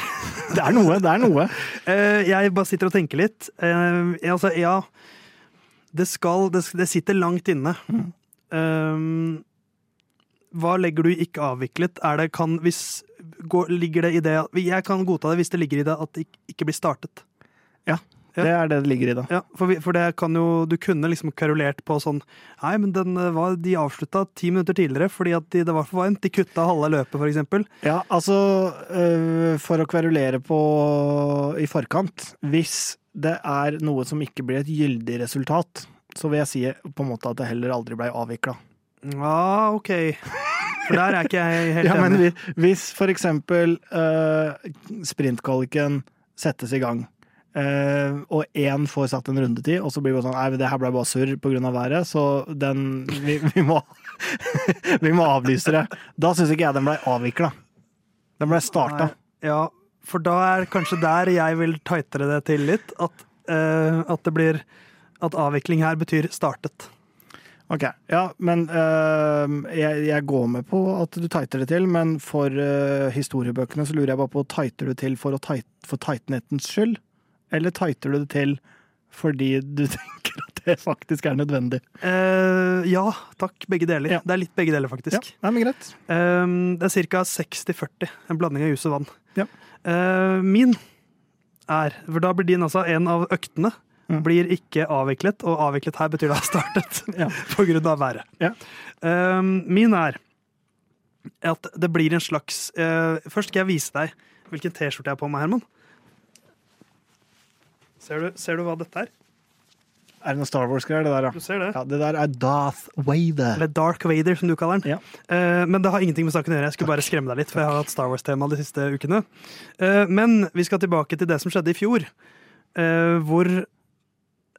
Det er noe, det er noe. eh, jeg bare sitter og tenker litt. Eh, altså, ja Det skal Det, det sitter langt inne. Eh, hva legger du i ikke avviklet? Er det kan hvis går, Ligger det i det Jeg kan godta det hvis det ligger i det at det ikke blir startet. Ja. Det er det det ligger i da. Ja, for, vi, for det kan jo Du kunne liksom karolert på sånn Nei, men den eh, var, de avslutta ti minutter tidligere fordi at de, det var for varmt. De kutta halve løpet, for eksempel. Ja, altså øh, For å kverulere på i forkant Hvis det er noe som ikke blir et gyldig resultat, så vil jeg si på en måte at det heller aldri ble avvikla. Ja, OK. For der er ikke jeg helt Ja, enig. Men hvis for eksempel øh, sprintkvaliken settes i gang, øh, og én får satt en rundetid, og så blir det sånn Nei, det her ble bare surr pga. været, så den Vi, vi, må, vi må avlyse det. Da syns ikke jeg den ble avvikla. Den ble starta. Ja, for da er kanskje der jeg vil tightere det til litt. At, uh, at det blir At avvikling her betyr startet. Ok, ja, men uh, jeg, jeg går med på at du tighter det til, men for historiebøkene så lurer jeg bare på, tighter du til for, å tight, for tightnettens skyld? Eller tighter du det til fordi du tenker at det faktisk er nødvendig? Uh, ja, takk. Begge deler. Ja. Det er litt begge deler, Ja, faktisk. nei, men greit. Uh, det er ca. 60-40. En blanding av jus og vann. Ja. Uh, min er For da blir din altså en av øktene. Mm. Blir ikke avviklet, og avviklet her betyr det har startet. Ja. Av været. Ja. Eh, min er at det blir en slags eh, Først skal jeg vise deg hvilken T-skjorte jeg har på meg, Herman. Ser du, ser du hva dette er? Er det noe Star Wars-greier, det der, Du ser det? Ja, det der er Darth Vader. Eller Dark Vader, som du kaller den. Ja. Uh, men det har ingenting med saken å gjøre. Jeg skulle bare skremme deg litt, for jeg har hatt Star Wars-tema de siste ukene. Uh, men vi skal tilbake til det som skjedde i fjor, uh, hvor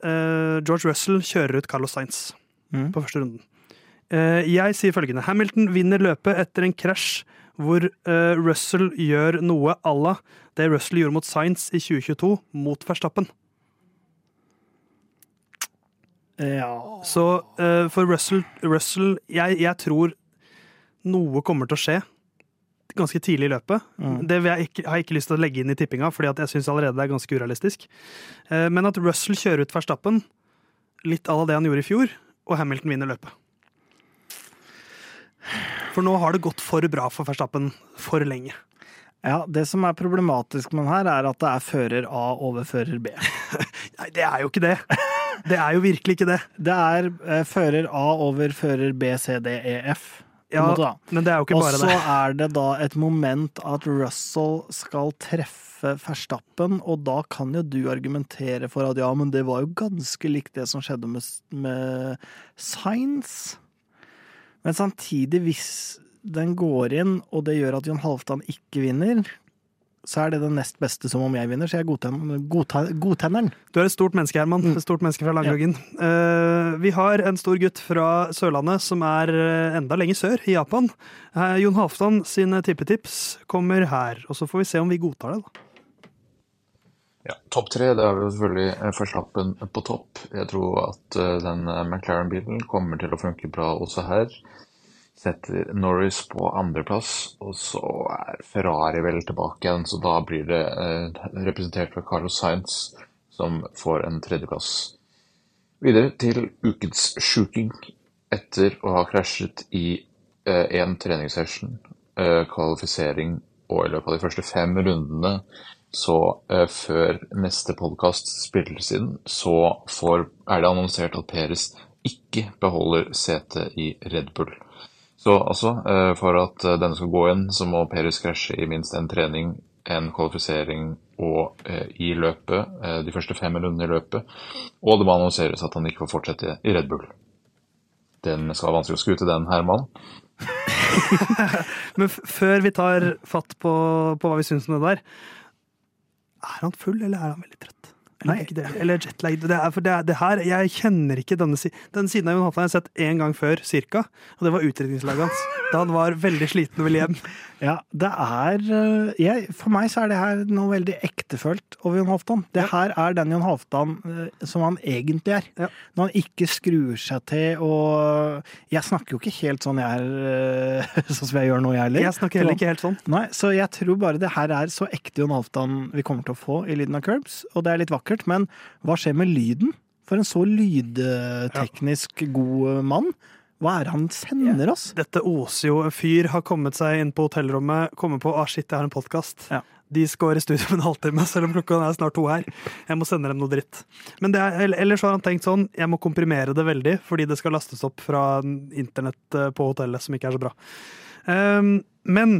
George Russell kjører ut Carlos Sainz Mm. på første runden. Jeg sier følgende. Hamilton vinner løpet etter en krasj hvor uh, Russell gjør noe à la det Russell gjorde mot Sainz i 2022 mot Verstappen. Ja. Så uh, for Russell, Russell jeg, jeg tror noe kommer til å skje ganske tidlig i løpet. Mm. Det jeg ikke, har jeg ikke lyst til å legge inn i tippinga, fordi jeg syns allerede det er ganske urealistisk. Uh, men at Russell kjører ut Verstappen, litt à la det han gjorde i fjor, og Hamilton vinner løpet. For nå har det gått for bra for Verstappen for lenge. ja, det som er problematisk med den her, er at det er fører A over fører B. Nei, det er jo ikke det! Det er jo virkelig ikke det. Det er eh, fører A over fører B, C, D, E, F. Ja, men det er jo ikke bare det. Og så er det da et moment at Russell skal treffe Verstappen, og da kan jo du argumentere for at ja, men det var jo ganske likt det som skjedde med, med Science. Men samtidig, hvis den går inn, og det gjør at Jon Halvdan ikke vinner, så er det det nest beste som om jeg vinner, så jeg godtenner godta- godtenner den. Du er et stort menneske, Herman. Mm. Et stort menneske fra Langloggen. Uh, vi har en stor gutt fra Sørlandet som er eh, enda lenger sør, i Japan. Uh, Jon Halvdan sine tippetips kommer her, og så får vi se om vi godtar det. da. Topp tre, det er jo selvfølgelig eh, Verstappen på topp. Jeg tror at eh, den eh, McLaren-bilen kommer til å funke bra også her. Setter Norris på andreplass, og så er Ferrari vel tilbake igjen, så da blir det eh, representert ved Carlos Sainz, som får en tredjeplass. Videre til ukens sjuking. Etter å ha krasjet i én treningssession, eh, kvalifisering og i løpet av de første fem rundene så eh, før neste podkast spilles inn, så får, er det annonsert at Peres ikke beholder setet i Red Bull. Så altså, eh, for at eh, denne skal gå inn, så må Peres krasje i minst en trening, en kvalifisering og eh, i løpet, de første fem rundene i løpet. Og det må annonseres at han ikke får fortsette i Red Bull. Den skal være vanskelig å skute, den, Herman. Men før vi tar fatt på, på hva vi syns om det der, er han full, eller er han veldig trøtt? Eller, Nei. det? eller jetlag. Det, er, for det, er- det her, jeg kjenner ikke denne, si denne siden av Jon Halvdan har jeg sett én gang før, cirka, og det var utdrikningslaget hans. Da han var veldig sliten og ville hjem. Ja, det er eh, jeg, For meg så er det her noe veldig ektefølt over Jon Halvdan. Det her er den Jon Halvdan eh, som han egentlig er. Ja. Når han ikke skrur seg til og Jeg snakker jo ikke helt sånn jeg er, eh, sånn som jeg gjør nå, jeg heller. Jeg snakker heller ikke helt sånn. Nei, så jeg tror bare det her er så ekte Jon Halvdan vi kommer til å få i lyden av Curbs, og det er litt vakkert, men hva skjer med lyden? For en så lydteknisk god mann. Hva er det han sender oss? Dette oser jo. En fyr har kommet seg inn på hotellrommet, kommet på ah, shit, jeg har en podkast. Ja. De skal i studio om en halvtime, selv om klokka er snart to her. Jeg må sende dem noe dritt. Men det er, ellers har han tenkt sånn, jeg må komprimere det veldig, fordi det skal lastes opp fra internett eh, på hotellet, som ikke er så bra. Um, men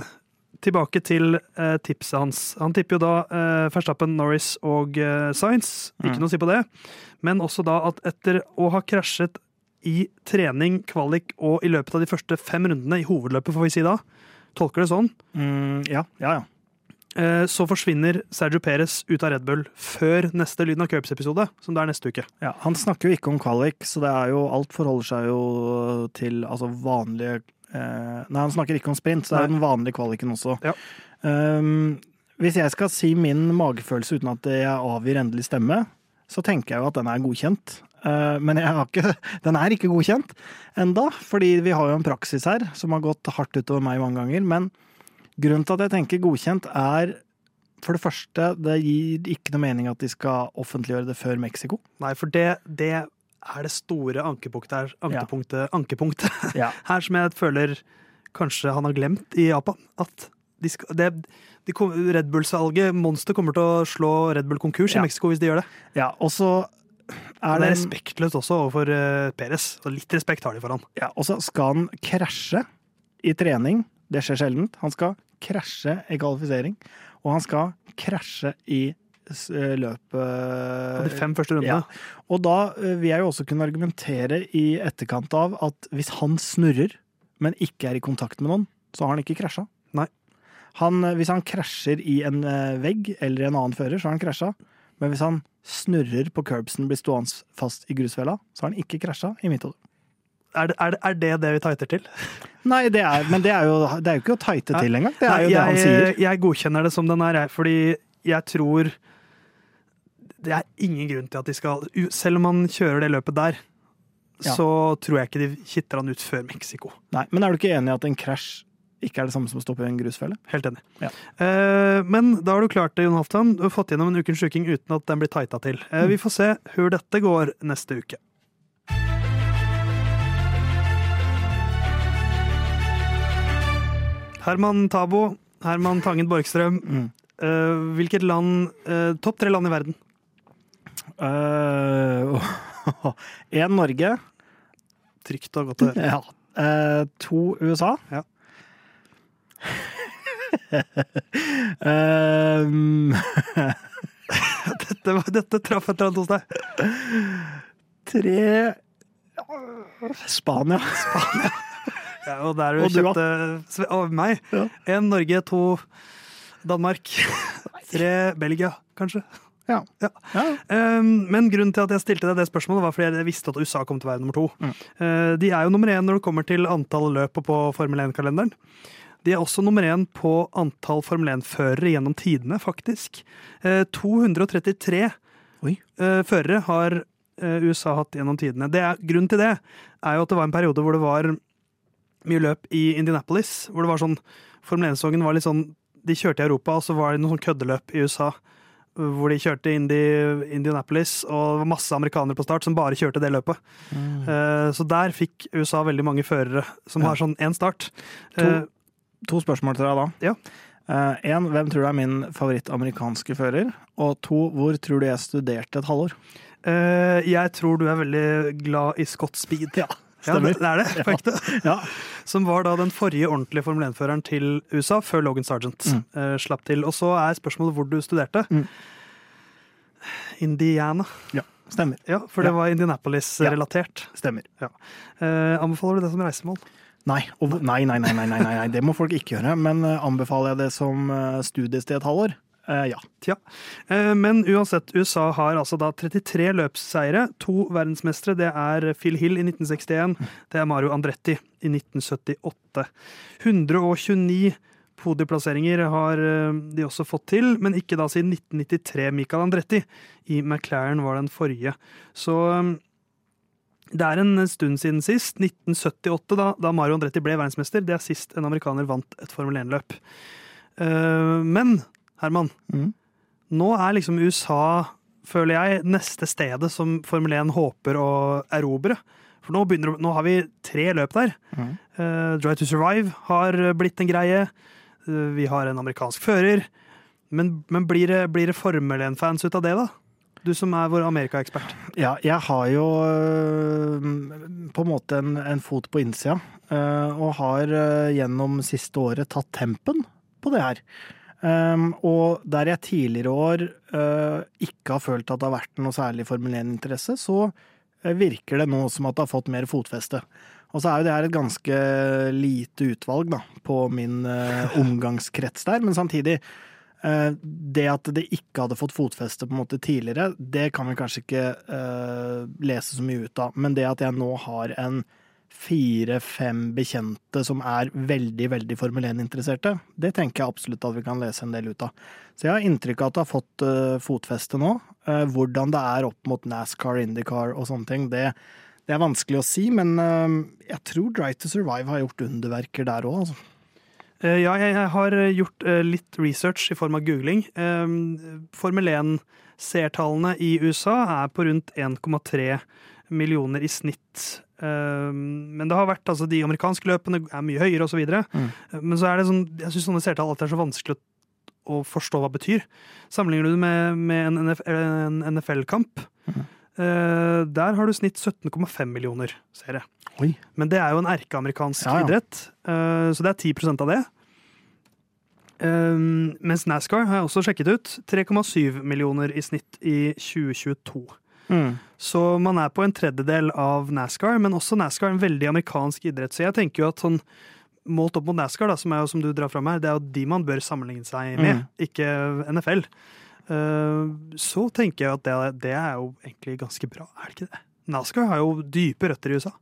tilbake til uh, tipset hans. Han tipper jo da uh, Verstappen, Norris og uh, Science. Ikke Mm. noe å si på det. Men også da at etter å ha krasjet i trening, kvalik og i løpet av de første fem rundene i hovedløpet, får vi si da, tolker det sånn, Mm, ja, ja, ja. eh, så forsvinner Sergio Perez ut av Red Bull før neste Lyden av Cups-episode, som det er neste uke. Ja, han snakker jo ikke om kvalik, så det er jo, alt forholder seg jo til altså vanlige eh, Nei, han snakker ikke om sprint, så det er jo den vanlige kvaliken også. Ja. Um, hvis jeg skal si min magefølelse uten at jeg avgir endelig stemme, så tenker jeg jo at den er godkjent. Eh, men jeg har ikke, den er ikke godkjent enda, fordi vi har jo en praksis her som har gått hardt utover meg mange ganger. Men grunnen til at jeg tenker godkjent, er for det første, det gir ikke noe mening at de skal offentliggjøre det før Mexico. Nei, for det, det er det store ankepunktet her, ankepunktet, ankepunktet Ja. her som jeg føler kanskje han har glemt i Japan. At de skal, det, de, Red Bull-salget, Monster, kommer til å slå Red Bull konkurs Ja. i Mexico hvis de gjør det. Ja, og så er det er respektløst også overfor uh, Peres. Så litt respekt har de for han. ja, Og så skal han krasje i trening. Det skjer sjeldent. Han skal krasje i kvalifisering. Og han skal krasje i eh, løpet På de fem første rundene. Ja. Og da eh, vil jeg jo også kunne argumentere i etterkant av at hvis han snurrer, men ikke er i kontakt med noen, så har han ikke krasja. Nei. Han, eh, hvis han krasjer i en eh, vegg eller en annen fører, så har han krasja. Men hvis han snurrer på curbsen, blir stående fast i grusfella, så har han ikke krasja, i mitt hode. Er, er, det, er det det vi tighter til? Nei, det er, men det er, jo, det er jo ikke å tighte til engang. Det er jo Nei, det han sier. Jeg godkjenner det som den er, fordi jeg tror Det er ingen grunn til at de skal Selv om han kjører det løpet der, Ja. så tror jeg ikke de kitter han ut før Mexico. Nei, men er du ikke enig i at en krasj ikke er det samme som å stoppe på en grusfelle? Helt enig. Ja. Eh, men da har du klart det, Jon Halvdan. Du har fått gjennom en ukens sjuking uten at den blir tighta til. Eh, Mm. Vi får se hvor dette går neste uke. Herman Tabo, Herman Tangen Borgstrøm. Mm. Eh, hvilket land eh, Topp tre land i verden. Én Norge. Trygt og godt å høre. Ja. Eh, to USA. Ja. Um, Dette, var- dette traff et eller annet hos deg. tre Spania. Ja, og der du kjøpte Å, meg. Ja. Norge, to Danmark. Tre Belgia, kanskje. Ja. Ja. Ja. Um, men grunnen til at jeg stilte deg det spørsmålet, var fordi jeg visste at USA kom til å være nummer to. Mm. Uh, de er jo nummer én når det kommer til antall løp på Formel 1-kalenderen. De er også nummer én på antall Formel 1-førere gjennom tidene, faktisk. Uh, 233 Oi. uh, førere har uh, USA hatt gjennom tidene. Det er, grunnen til det er jo at det var en periode hvor det var mye løp i Indianapolis, hvor det var sånn Formel 1-sesongen var litt sånn De kjørte i Europa, og så var det noen sånn køddeløp i USA hvor de kjørte inn i Indianapolis, og det var masse amerikanere på start som bare kjørte det løpet. Eh, Så der fikk USA veldig mange førere som Ja. har sånn én start. To. Eh, To spørsmål til deg da. Ja. Én, hvem tror du er min favoritt-amerikanske fører? Og to, hvor tror du jeg studerte et halvår? Uh, Jeg tror du er veldig glad i Scott Speed. Ja, Ja, stemmer. det, det er det, på ekte. Ja. Som var da den forrige ordentlige Formel 1-føreren til USA, før Logan Sargent Mm. uh, slapp til. Og så er spørsmålet hvor du studerte. Mm. Indiana. Stemmer. Ja, for det Ja. var Indianapolis-relatert. Stemmer. Uh, anbefaler du det som reisemål? Nei, og, nei, nei, nei, nei, nei, nei, det må folk ikke gjøre. Men eh, anbefaler jeg det som uh, studiested et halvår? Eh, ja. Tja. Eh, Men uansett, USA har altså da 33 løpsseire. To verdensmestere. Det er Phil Hill i 1961. Det er Mario Andretti i 1978. 129 podieplasseringer har eh, de også fått til, men ikke da siden 1993. Michael Andretti i McLaren var den forrige. Så eh, det er en stund siden sist. 1978, da, da Mario Andretti ble verdensmester. Det er sist en amerikaner vant et Formel 1-løp. Uh, Men Herman, mm. nå er liksom USA, føler jeg, neste stedet som Formel 1 håper å erobre. For nå, begynner, nå har vi tre løp der. Mm. Uh, Drive to Survive har blitt en greie. Uh, vi har en amerikansk fører. Men, men blir, det, blir det Formel 1-fans ut av det, da? Du som er vår Amerika-ekspert. Ja, jeg har jo øh, på en måte en, en fot på innsida, øh, og har øh, gjennom siste året tatt tempen på det her. Um, og der jeg tidligere år ikke har følt at det har vært noe særlig Formel 1-interesse, så virker det nå som at det har fått mer fotfeste. Og så er jo det her et ganske lite utvalg da, på min omgangskrets der, men samtidig Eh, Det at det ikke hadde fått fotfeste på en måte tidligere, det kan vi kanskje ikke uh, lese så mye ut av. Men det at jeg nå har en fire-fem bekjente som er veldig, veldig Formel 1-interesserte, det tenker jeg absolutt at vi kan lese en del ut av. Så jeg har inntrykk av at det har fått uh, fotfeste nå. Uh, hvordan det er opp mot NASCAR, IndyCar og sånne ting, det, det er vanskelig å si. Men eh, jeg tror Drive to Survive har gjort underverker der òg, altså. Eh, Ja, jeg har gjort eh, litt research i form av googling. Eh, Formel 1-seertallene i USA er på rundt 1,3 millioner i snitt. Eh, Men det har vært, altså de amerikanske løpene er mye høyere osv. Mm. Men så er det sånn, jeg syns sånne seertall alltid er så vanskelig å, å forstå hva det betyr. Sammenligner du det med, med en, NF, en NFL-kamp, Mhm. Eh, der har du snitt 17,5 millioner seere. Men det er jo en erkeamerikansk Ja, ja. idrett, eh, så det er 10% av det. Um, mens NASCAR har jeg også sjekket ut. 3,7 millioner i snitt i 2022. Mm. Så man er på en tredjedel av NASCAR, men også NASCAR er en veldig amerikansk idrett. Så jeg tenker jo at sånn målt opp mot NASCAR, da, som er jo som du drar fram her, det er jo de man bør sammenligne seg med, Mm. ikke NFL. Uh, så tenker jeg at det, det er jo egentlig ganske bra, er det ikke det? NASCAR har jo dype røtter i USA.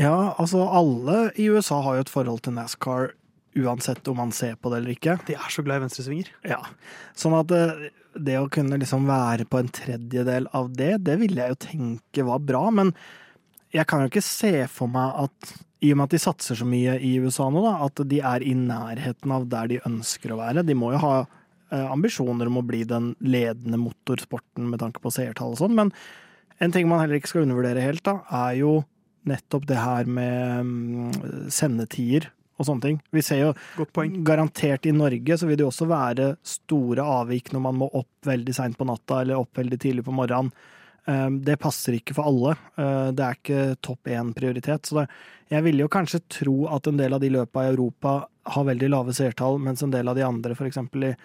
Ja, altså alle i USA har jo et forhold til NASCAR uansett om man ser på det eller ikke. De er så glad i venstresvinger. Ja. Sånn at det, det å kunne liksom være på en tredjedel av det, det ville jeg jo tenke var bra, men jeg kan jo ikke se for meg at i og med at de satser så mye i USA nå, da, at de er i nærheten av der de ønsker å være. De må jo ha eh, ambisjoner om å bli den ledende motorsporten med tanke på seertall og sånn, men en ting man heller ikke skal undervurdere helt, da, er jo nettopp det her med mm, sendetider og sånne ting. Vi ser jo. Garantert i Norge så vil det jo også være store avvik når man må opp veldig seint på natta eller opp veldig tidlig på morgenen. Eh, Det passer ikke for alle. Eh, Det er ikke topp én-prioritet. Så det, jeg ville jo kanskje tro at en del av de løpa i Europa har veldig lave seertall, mens en del av de andre, f.eks. i eh,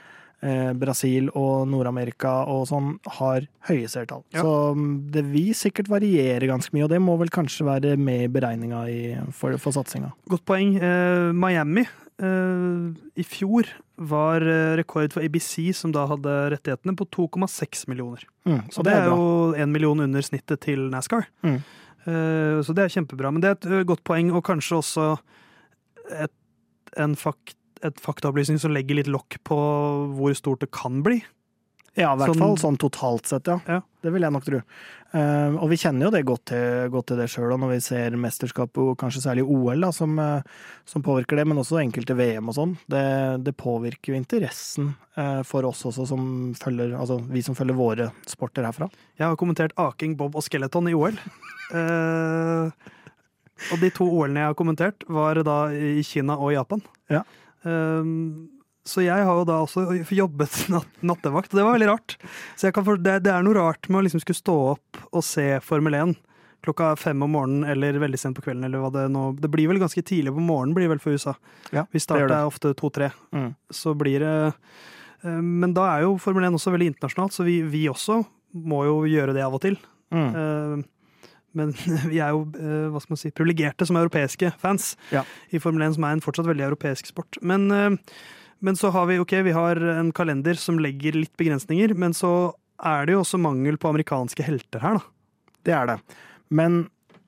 Brasil og Nord-Amerika og sånn, har høye seertall. Ja. Så mm, det vil sikkert variere ganske mye, og det må vel kanskje være med i beregninga for, for satsinga. Godt poeng. Eh, Miami eh, i fjor var eh, rekord for ABC, som da hadde rettighetene, på 2,6 millioner. Mm, Så det er jo en million under snittet til NASCAR. Mm. Eh, Så det er kjempebra. Men det er et godt poeng, og kanskje også et, en fakt, et faktaopplysning som legger litt lokk på hvor stort det kan bli. Ja, i hvert Sånn- fall sånn totalt sett, ja. Ja. Det vil jeg nok tro. Uh, og vi kjenner jo det godt til, godt til det sjøl, når vi ser mesterskap, og kanskje særlig OL, da, som, uh, som påvirker det, men også enkelte VM og sånn. Det, det påvirker jo interessen uh, for oss også, som følger, altså vi som følger våre sporter herfra. Jeg har kommentert aking, bob og skeleton i OL. Og de to OL-ene jeg har kommentert, var da i Kina og Japan. Ja. Eh, så jeg har jo da også jobbet natt, nattevakt, og det var veldig rart. Så for, det, det er noe rart med å liksom skulle stå opp og se Formel 1 klokka fem om morgenen eller veldig sent på kvelden. eller hva Det nå Det blir vel ganske tidlig på morgenen blir vel for USA. Ja, Vi starter det. ofte to-tre. Mm. Så blir det eh, Men da er jo Formel 1 også veldig internasjonalt, så vi, vi også må jo gjøre det av og til. Mm. Eh, Men vi er jo eh, hva skal man si, privilegerte som europeiske fans Ja. i Formel 1, som er en fortsatt veldig europeisk sport. Men eh, Men så har vi ok, vi har en kalender som legger litt begrensninger, men så er det jo også mangel på amerikanske helter her, da. Det er det. Men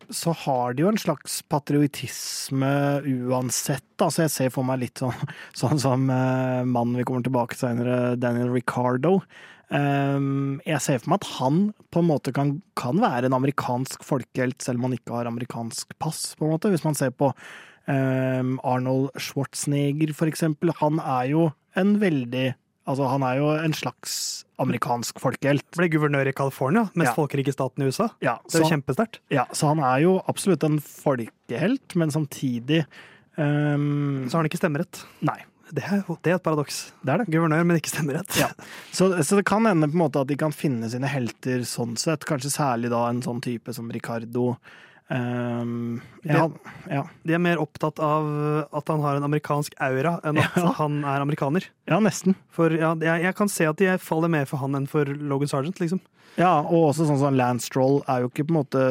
så har de jo en slags patriotisme uansett. Altså jeg ser for meg litt sånn, sånn som uh, mannen vi kommer tilbake til senere, Daniel Ricardo. Um, jeg ser for meg at han på en måte kan, kan, være en amerikansk folkehelt, selv om han ikke har amerikansk pass, på en måte. Hvis man ser på um, Arnold Schwarzenegger, for eksempel. Han er jo en veldig Altså, han er jo en slags amerikansk folkehelt. Ble guvernør i California, mest Ja. folkerike staten i USA. Ja, Det er så- kjempesterkt. Ja, så han er jo absolutt en folkehelt, men samtidig um, Så har han ikke stemmerett. Nei, Det er, det er et paradoks. det er det. Guvernør, men ikke stemmerett. Ja. Så, så det kan hende på en måte at de kan finne sine helter sånn sett. Kanskje særlig da en sånn type som Ricardo. Um, ja, ja, De er mer opptatt av at han har en amerikansk aura, enn at Ja. han er amerikaner. ja, nesten. For ja, jeg, jeg kan se at de faller mer for han enn for Logan Sergeant, liksom. Ja, og også sånn som Lance Stroll er jo ikke på en måte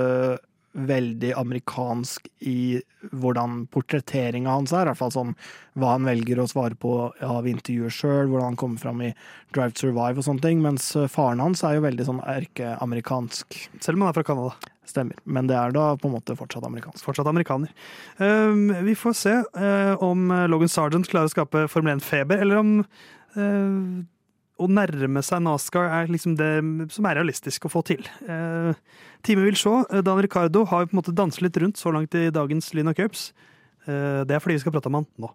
veldig amerikansk i hvordan portretteringa hans er. I hvert fall sånn hva han velger å svare på av intervjuer sjøl, hvordan han kommer fram i Drive to Survive og sånne ting. Mens faren hans er jo veldig sånn erkeamerikansk. Selv om han er fra Canada. Stemmer. Men det er da på en måte fortsatt amerikansk. Fortsatt amerikaner. Um, vi får se uh, om Logan Sergeant klarer å skape Formel 1-feber, eller om uh, å nærme seg NASCAR er liksom det som er realistisk å få til. Eh, Time vil se. Dan Ricardo har jo på en måte danset litt rundt så langt i dagens Lina Cups. Eh, det er fordi vi skal prate om han nå.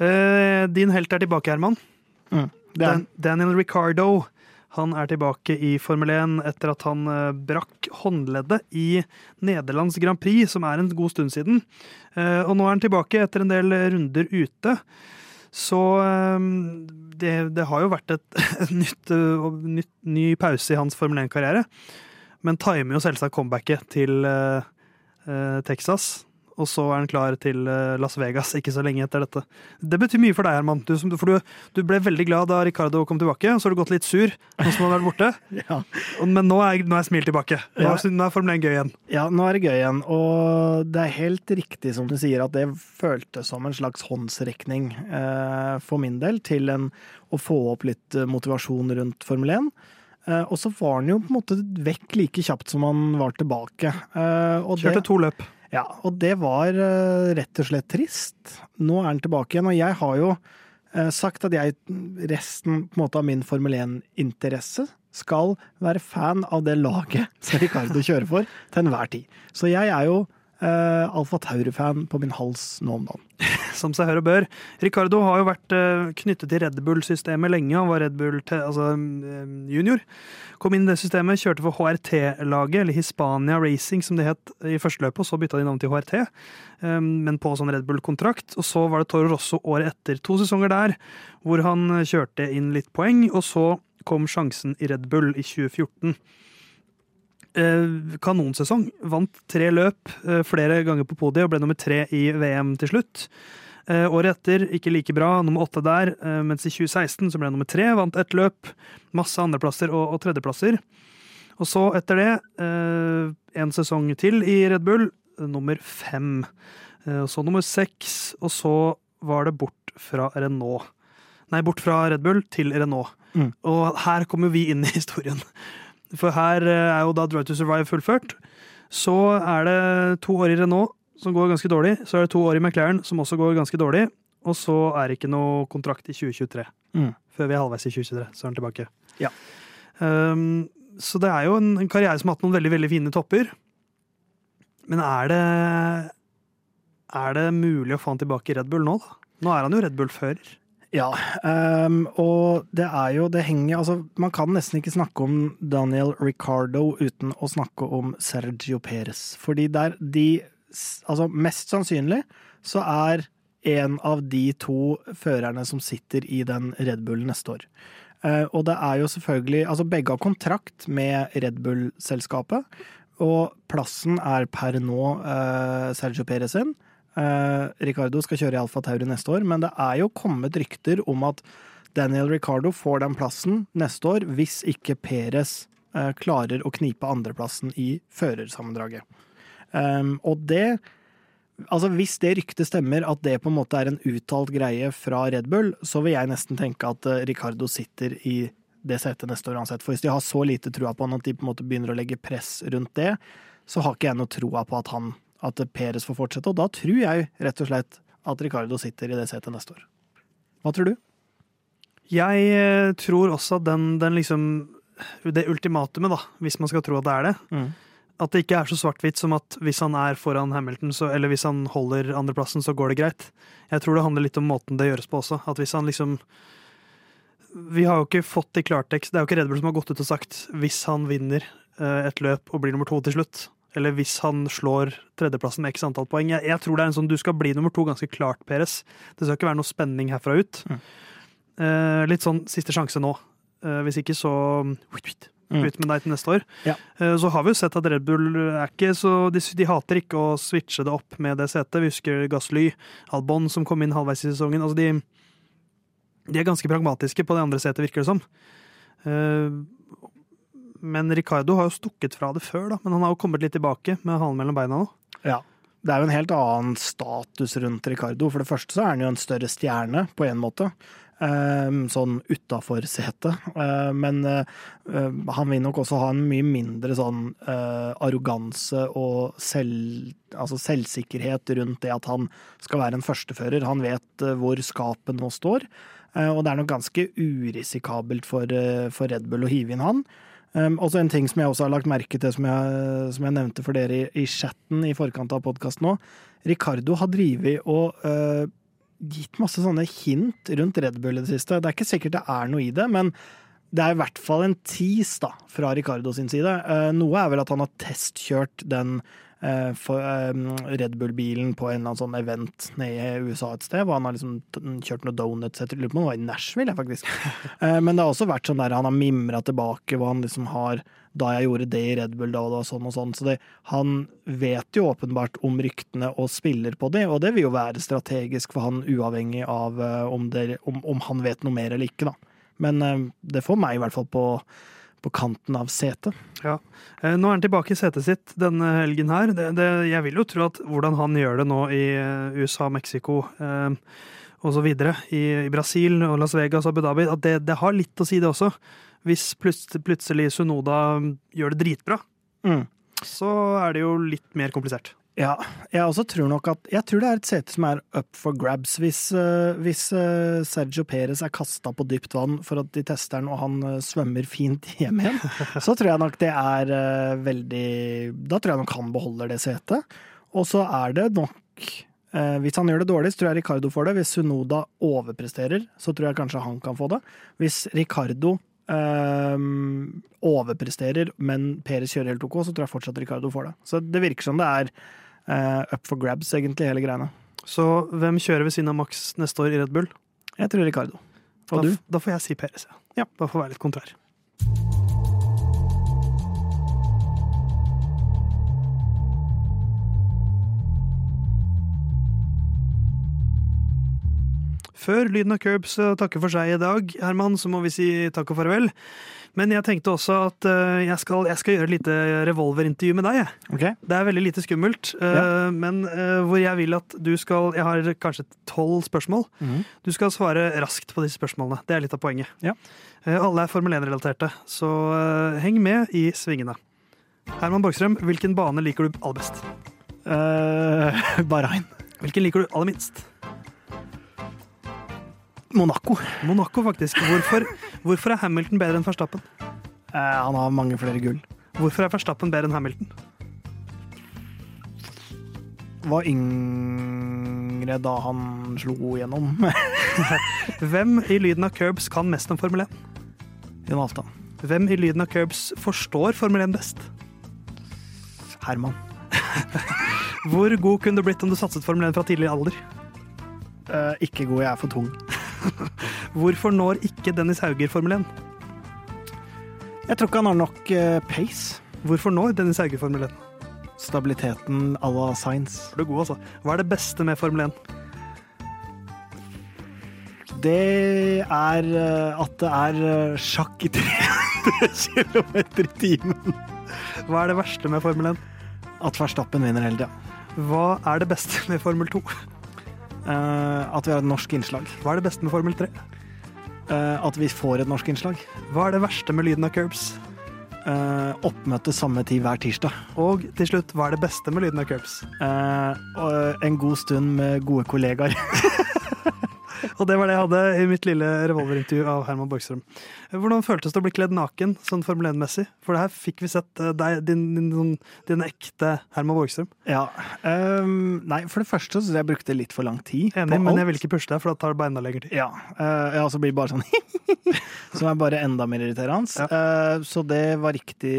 Eh, din helt er tilbake, Herman. Mm. Dan Daniel Ricardo han er tilbake i Formel 1 etter at han eh, brakk håndleddet i Nederlands Grand Prix, som er en god stund siden. Eh, og nå er han tilbake etter en del runder ute. Så eh, det, det har jo vært et, nytt, nytt, ny pause i hans Formel 1-karriere. Men timer jo selvsagt comebacket til Texas. Og så er han klar til eh, Las Vegas ikke så lenge etter dette. Det betyr mye for deg, Herman. Du, for du, du ble veldig glad da Ricardo kom tilbake, så har du gått litt sur nå som han har vært borte. ja. Men nå er, nå er smil tilbake. Nå Ja. nå er Formel 1 gøy igjen. ja, nå er det gøy igjen. Og det er helt riktig som du sier, at det føltes som en slags håndsrekning eh, for min del til en, å få opp litt eh, motivasjon rundt Formel 1. Eh, og så var han jo på en måte vekk like kjapt som han var tilbake. Og Kjørte det, to løp. Ja, og det var eh, rett og slett trist. Nå er han tilbake igjen, og jeg har jo eh, sagt at jeg resten måte av min Formel 1-interesse skal være fan av det laget som Ricardo kjører for, til enhver tid. Så jeg er jo eh, Alfa Tauri-fan på min hals nå om dagen. som seg hør og bør. Ricardo har jo vært uh, knyttet til Red Bull-systemet lenge. Han var Red Bull te- altså, eh, junior. Kom inn i det systemet, kjørte for HRT-laget, eller Hispania Racing som det het i første løpet, og så bytta de navn til HRT, um, men på sånn Red Bull-kontrakt. Og så var det Toro Rosso året etter. To sesonger der hvor han kjørte inn litt poeng, og så kom sjansen i Red Bull i 2014 eh, kanonsesong. Vant tre løp, eh, flere ganger på podiet og ble nummer tre i VM til slutt. Eh, året etter ikke like bra, nummer åtte der, eh, mens i 2016 så ble han nummer tre, vant ett løp. Masse andreplasser og, og tredjeplasser. Og så etter det, eh, en sesong til i Red Bull, eh, nummer fem. Eh, og så nummer seks, og så var det bort fra Renault. Nei, bort fra Red Bull til Renault. Mm. Og her kommer vi inn i historien. For her eh, er jo da Drive to Survive fullført. Så er det to år i Renault som går ganske dårlig. Så er det to år i McLaren som også går ganske dårlig. Og så er det ikke noe kontrakt i 2023. Mm. Før vi er halvveis i 2023, så er han tilbake. Ja. Um, så det er jo en, en karriere som har hatt noen veldig, veldig fine topper. Men er det Er det mulig å få han tilbake i Red Bull nå, da? Nå er han jo Red Bull-fører. Ja, um, og det er jo Det henger Altså, man kan nesten ikke snakke om Daniel Ricardo uten å snakke om Sergio Perez. Fordi der de Altså, mest sannsynlig så er en av de to førerne som sitter i den Red Bull neste år. Uh, og det er jo selvfølgelig Altså, begge har kontrakt med Red Bull-selskapet. Og plassen er per nå uh, Sergio Perez sin. Eh, Ricardo skal kjøre i Alfa Tauri neste år, men det er jo kommet rykter om at Daniel Ricardo får den plassen neste år hvis ikke Perez eh, klarer å knipe andreplassen i førersammendraget. Um, og det Altså Hvis det ryktet stemmer, at det på en måte er en uttalt greie fra Red Bull, så vil jeg nesten tenke at eh, Ricardo sitter i det setet neste år uansett. For hvis de har så lite trua på han at de på en måte begynner å legge press rundt det, så har ikke jeg noe troa på at han at Peres får fortsette. Og da tror jeg rett og slett at Ricardo sitter i det setet neste år. Hva tror du? Jeg eh, tror også at den, den liksom Det ultimatumet, da, hvis man skal tro at det er det, Mm. at det ikke er så svart-hvitt som at hvis han er foran Hamilton, så, eller hvis han holder andreplassen, så går det greit. Jeg tror det handler litt om måten det gjøres på også. At hvis han liksom Vi har jo ikke fått i klartekst Det er jo ikke Red Bull som har gått ut og sagt hvis han vinner eh, et løp og blir nummer to til slutt, eller hvis han slår tredjeplassen med x antall poeng. Jeg, jeg tror det er en sånn du skal bli nummer to ganske klart, Peres. Det skal ikke være noe spenning herfra ut. Mm. Eh, litt sånn siste sjanse nå. Eh, hvis ikke, så Mm. ut med deg til neste år. Ja. Eh, Så har vi jo sett at Red Bull er ikke så De, de hater ikke å switche det opp med det setet. Vi husker Gasly, Albon som kom inn halvveis i sesongen. Altså de, de er ganske pragmatiske på det andre setet, virker det som. Eh, Men Ricardo har jo stukket fra det før, da. Men han har jo kommet litt tilbake med halen mellom beina nå. Ja. Det er jo en helt annen status rundt Ricardo. For det første så er han jo en større stjerne, på en måte. Um, sånn utafor setet. Uh, men uh, han vil nok også ha en mye mindre sånn uh, arroganse og selv, altså selvsikkerhet rundt det at han skal være en førstefører. Han vet uh, hvor skapet nå står, og det er nok ganske urisikabelt for Red Bull å hive inn han. Um, også en ting som jeg også har lagt merke til, som jeg, som jeg nevnte for dere i, i chatten i forkant av podkasten nå. Ricardo har drevet og uh, gitt masse sånne hint rundt Red Bull i det siste. Det er ikke sikkert det er noe i det, men det er i hvert fall en tease da, fra Ricardo sin side. Uh, noe er vel at han har testkjørt den Red Bull-bilen på en eller annen sånn event nede i USA et sted, hvor han har liksom kjørt noen donuts etter lurer på om han var i Nashville, faktisk. Eh, Men det har også vært sånn der han har mimra tilbake hvor han liksom har Da jeg gjorde det i Red Bull, da og da sånn og sånn. Så det, han vet jo åpenbart om ryktene og spiller på de, og det vil jo være strategisk for han uavhengig av eh, om, det, om, om han vet noe mer eller ikke, da. Men eh, det får meg i hvert fall på, på kanten av setet. Ja. Eh, Nå er han tilbake i setet sitt denne helgen her. Det, det, jeg vil jo tro at hvordan han gjør det nå i eh, USA, Mexico eh, videre, i, i Brasil og Las Vegas og Abu Dhabi, at det, det har litt å si, det også. Hvis plutselig, plutselig Sunoda gjør det dritbra, Mm. så er det jo litt mer komplisert. Ja, jeg også tror nok at Jeg tror det er et sete som er up for grabs. Hvis, eh, hvis eh, Sergio Perez er kasta på dypt vann for at de tester han, og han eh, svømmer fint hjem igjen, så tror jeg nok det er veldig Da tror jeg nok han beholder det setet. Og så er det nok Hvis han gjør det dårlig, så tror jeg Ricardo får det. Hvis Sunoda overpresterer, så tror jeg kanskje han kan få det. Hvis Ricardo eh, overpresterer, men Perez kjører helt OK, så tror jeg fortsatt Ricardo får det. Så det virker som det er up for grabs, egentlig, hele greiene. Så hvem kjører ved siden av Max neste år i Red Bull? Jeg tror Ricardo. Da, du? da får jeg si Perez, ja. Ja. Da får jeg være litt kontrær. Før lyden av curbs eh, takker for seg i dag, Herman, så må vi si takk og farvel. Men jeg tenkte også at eh, jeg skal, jeg skal gjøre et lite revolverintervju med deg. Okay. Det er veldig lite skummelt, ja. men eh, hvor jeg vil at du skal Jeg har kanskje tolv spørsmål. Mm. Du skal svare raskt på disse spørsmålene. Det er litt av poenget. Ja. Eh, Alle er Formel 1-relaterte, så eh, heng med i svingene. Herman Borgstrøm, hvilken bane liker du aller best? Uh, Bahrain. Hvilken liker du aller minst? Monaco. Monaco, faktisk. Hvorfor, hvorfor er Hamilton bedre enn Verstappen? Eh, han har mange flere gull. Hvorfor er Verstappen bedre enn Hamilton? Var yngre da han slo gjennom. Hvem i lyden av Curbs kan mest om Formel 1? Jon Alta. Hvem i lyden av Curbs forstår Formel 1 best? Herman. Hvor god kunne du blitt om du satset Formel 1 fra tidlig alder? Eh, ikke god, jeg er for tung. Hvorfor når ikke Dennis Hauger Formel 1? Jeg tror ikke han har nok eh, pace. Hvorfor når Dennis Hauger Formel 1? Stabiliteten à la science. Er du god, altså? Hva er det beste med Formel 1? Det er eh, at det er eh, sjakk i 300 km i timen. Hva er det verste med Formel 1? At Verstappen vinner hele tida. Hva er det beste med Formel 2? Eh, at vi har et norsk innslag. Hva er det beste med Formel 3? Eh, at vi får et norsk innslag. Hva er det verste med lyden av curbs? Uh, oppmøte samme tid hver tirsdag. Og til slutt, hva er det beste med lyden av curbs? Uh, en god stund med gode kollegaer. Og det var det jeg hadde i mitt lille revolverintervju av Herman Borgstrøm. Hvordan føltes det å bli kledd naken, sånn Formel 1-messig? For det her fikk vi sett eh, deg, din, din, din, ekte Herman Borgstrøm. Ja. Um, nei, for det første så synes jeg jeg brukte litt for lang tid. Enig, men jeg vil ikke pushe deg, for da tar det bare enda lengre tid. Ja, uh, ja, så blir det bare sånn Som er bare enda mer irriterende. Eh, så det var riktig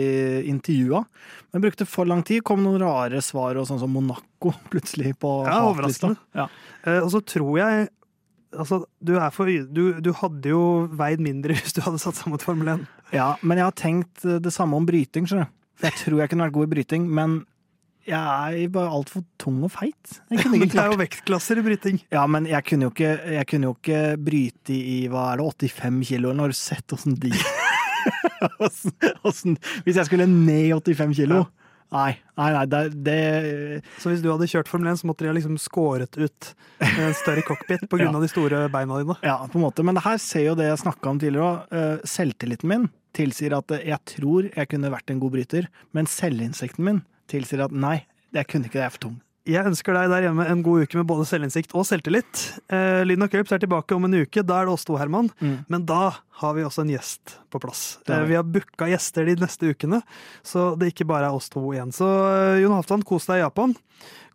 intervjua. Men brukte for lang tid. Kom noen rare svar, og sånn som Monaco plutselig på Ja, hatlista. Ja. Uh, Og så tror jeg Altså, du, for, du, du hadde jo veid mindre hvis du hadde satt sammen mot Formel 1. ja, men jeg har tenkt eh, det samme om bryting, skjønner. Jeg tror jeg kunne vært god i bryting, men jeg er bare altfor tung og feit. Jeg kunne Men ikke det er jo vektklasser i bryting. Ja, men jeg kunne jo ikke, jeg kunne jo ikke bryte i hva er det, 85 kilo. Nå har du sett åssen de Hvis jeg skulle ned i 85 kilo Nei, nei, nei, det, det Så hvis du hadde kjørt Formel 1, så måtte de ha liksom skåret ut en større cockpit pga. Ja. av de store beina dine. Ja, på en måte. Men det her ser jo det jeg snakka om tidligere òg. Selvtilliten min tilsier at eh, jeg tror jeg kunne vært en god bryter, men selvinnsikten min tilsier at nei, jeg kunne ikke det, jeg er for tung. Jeg ønsker deg der hjemme en god uke med både selvinnsikt og selvtillit. Eh, Lyden av Curbs er tilbake om en uke. Da er det oss to, Herman. Mm. Men da har vi også en gjest på plass. Eh, vi. har booka gjester de neste ukene, så det ikke bare er oss to igjen. Så eh, Jon Halvdan, kos deg i Japan.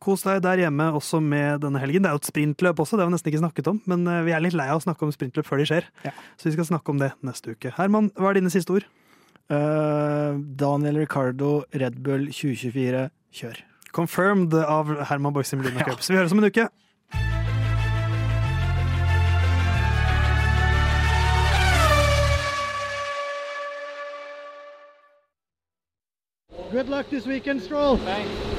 Kos deg der hjemme også med denne helgen. Det er jo et sprintløp også, det har vi nesten ikke snakket om. Men eh, vi er litt lei av å snakke om sprintløp før de skjer. Ja. Så vi skal snakke om det neste uke. Herman, hva er dine siste ord? Uh, Daniel Ricardo, Red Bull 2024, kjør. Confirmed av Herman Lyden av Ja. Curbs. Vi høres om en uke. Good luck this weekend, Stroll. Thanks.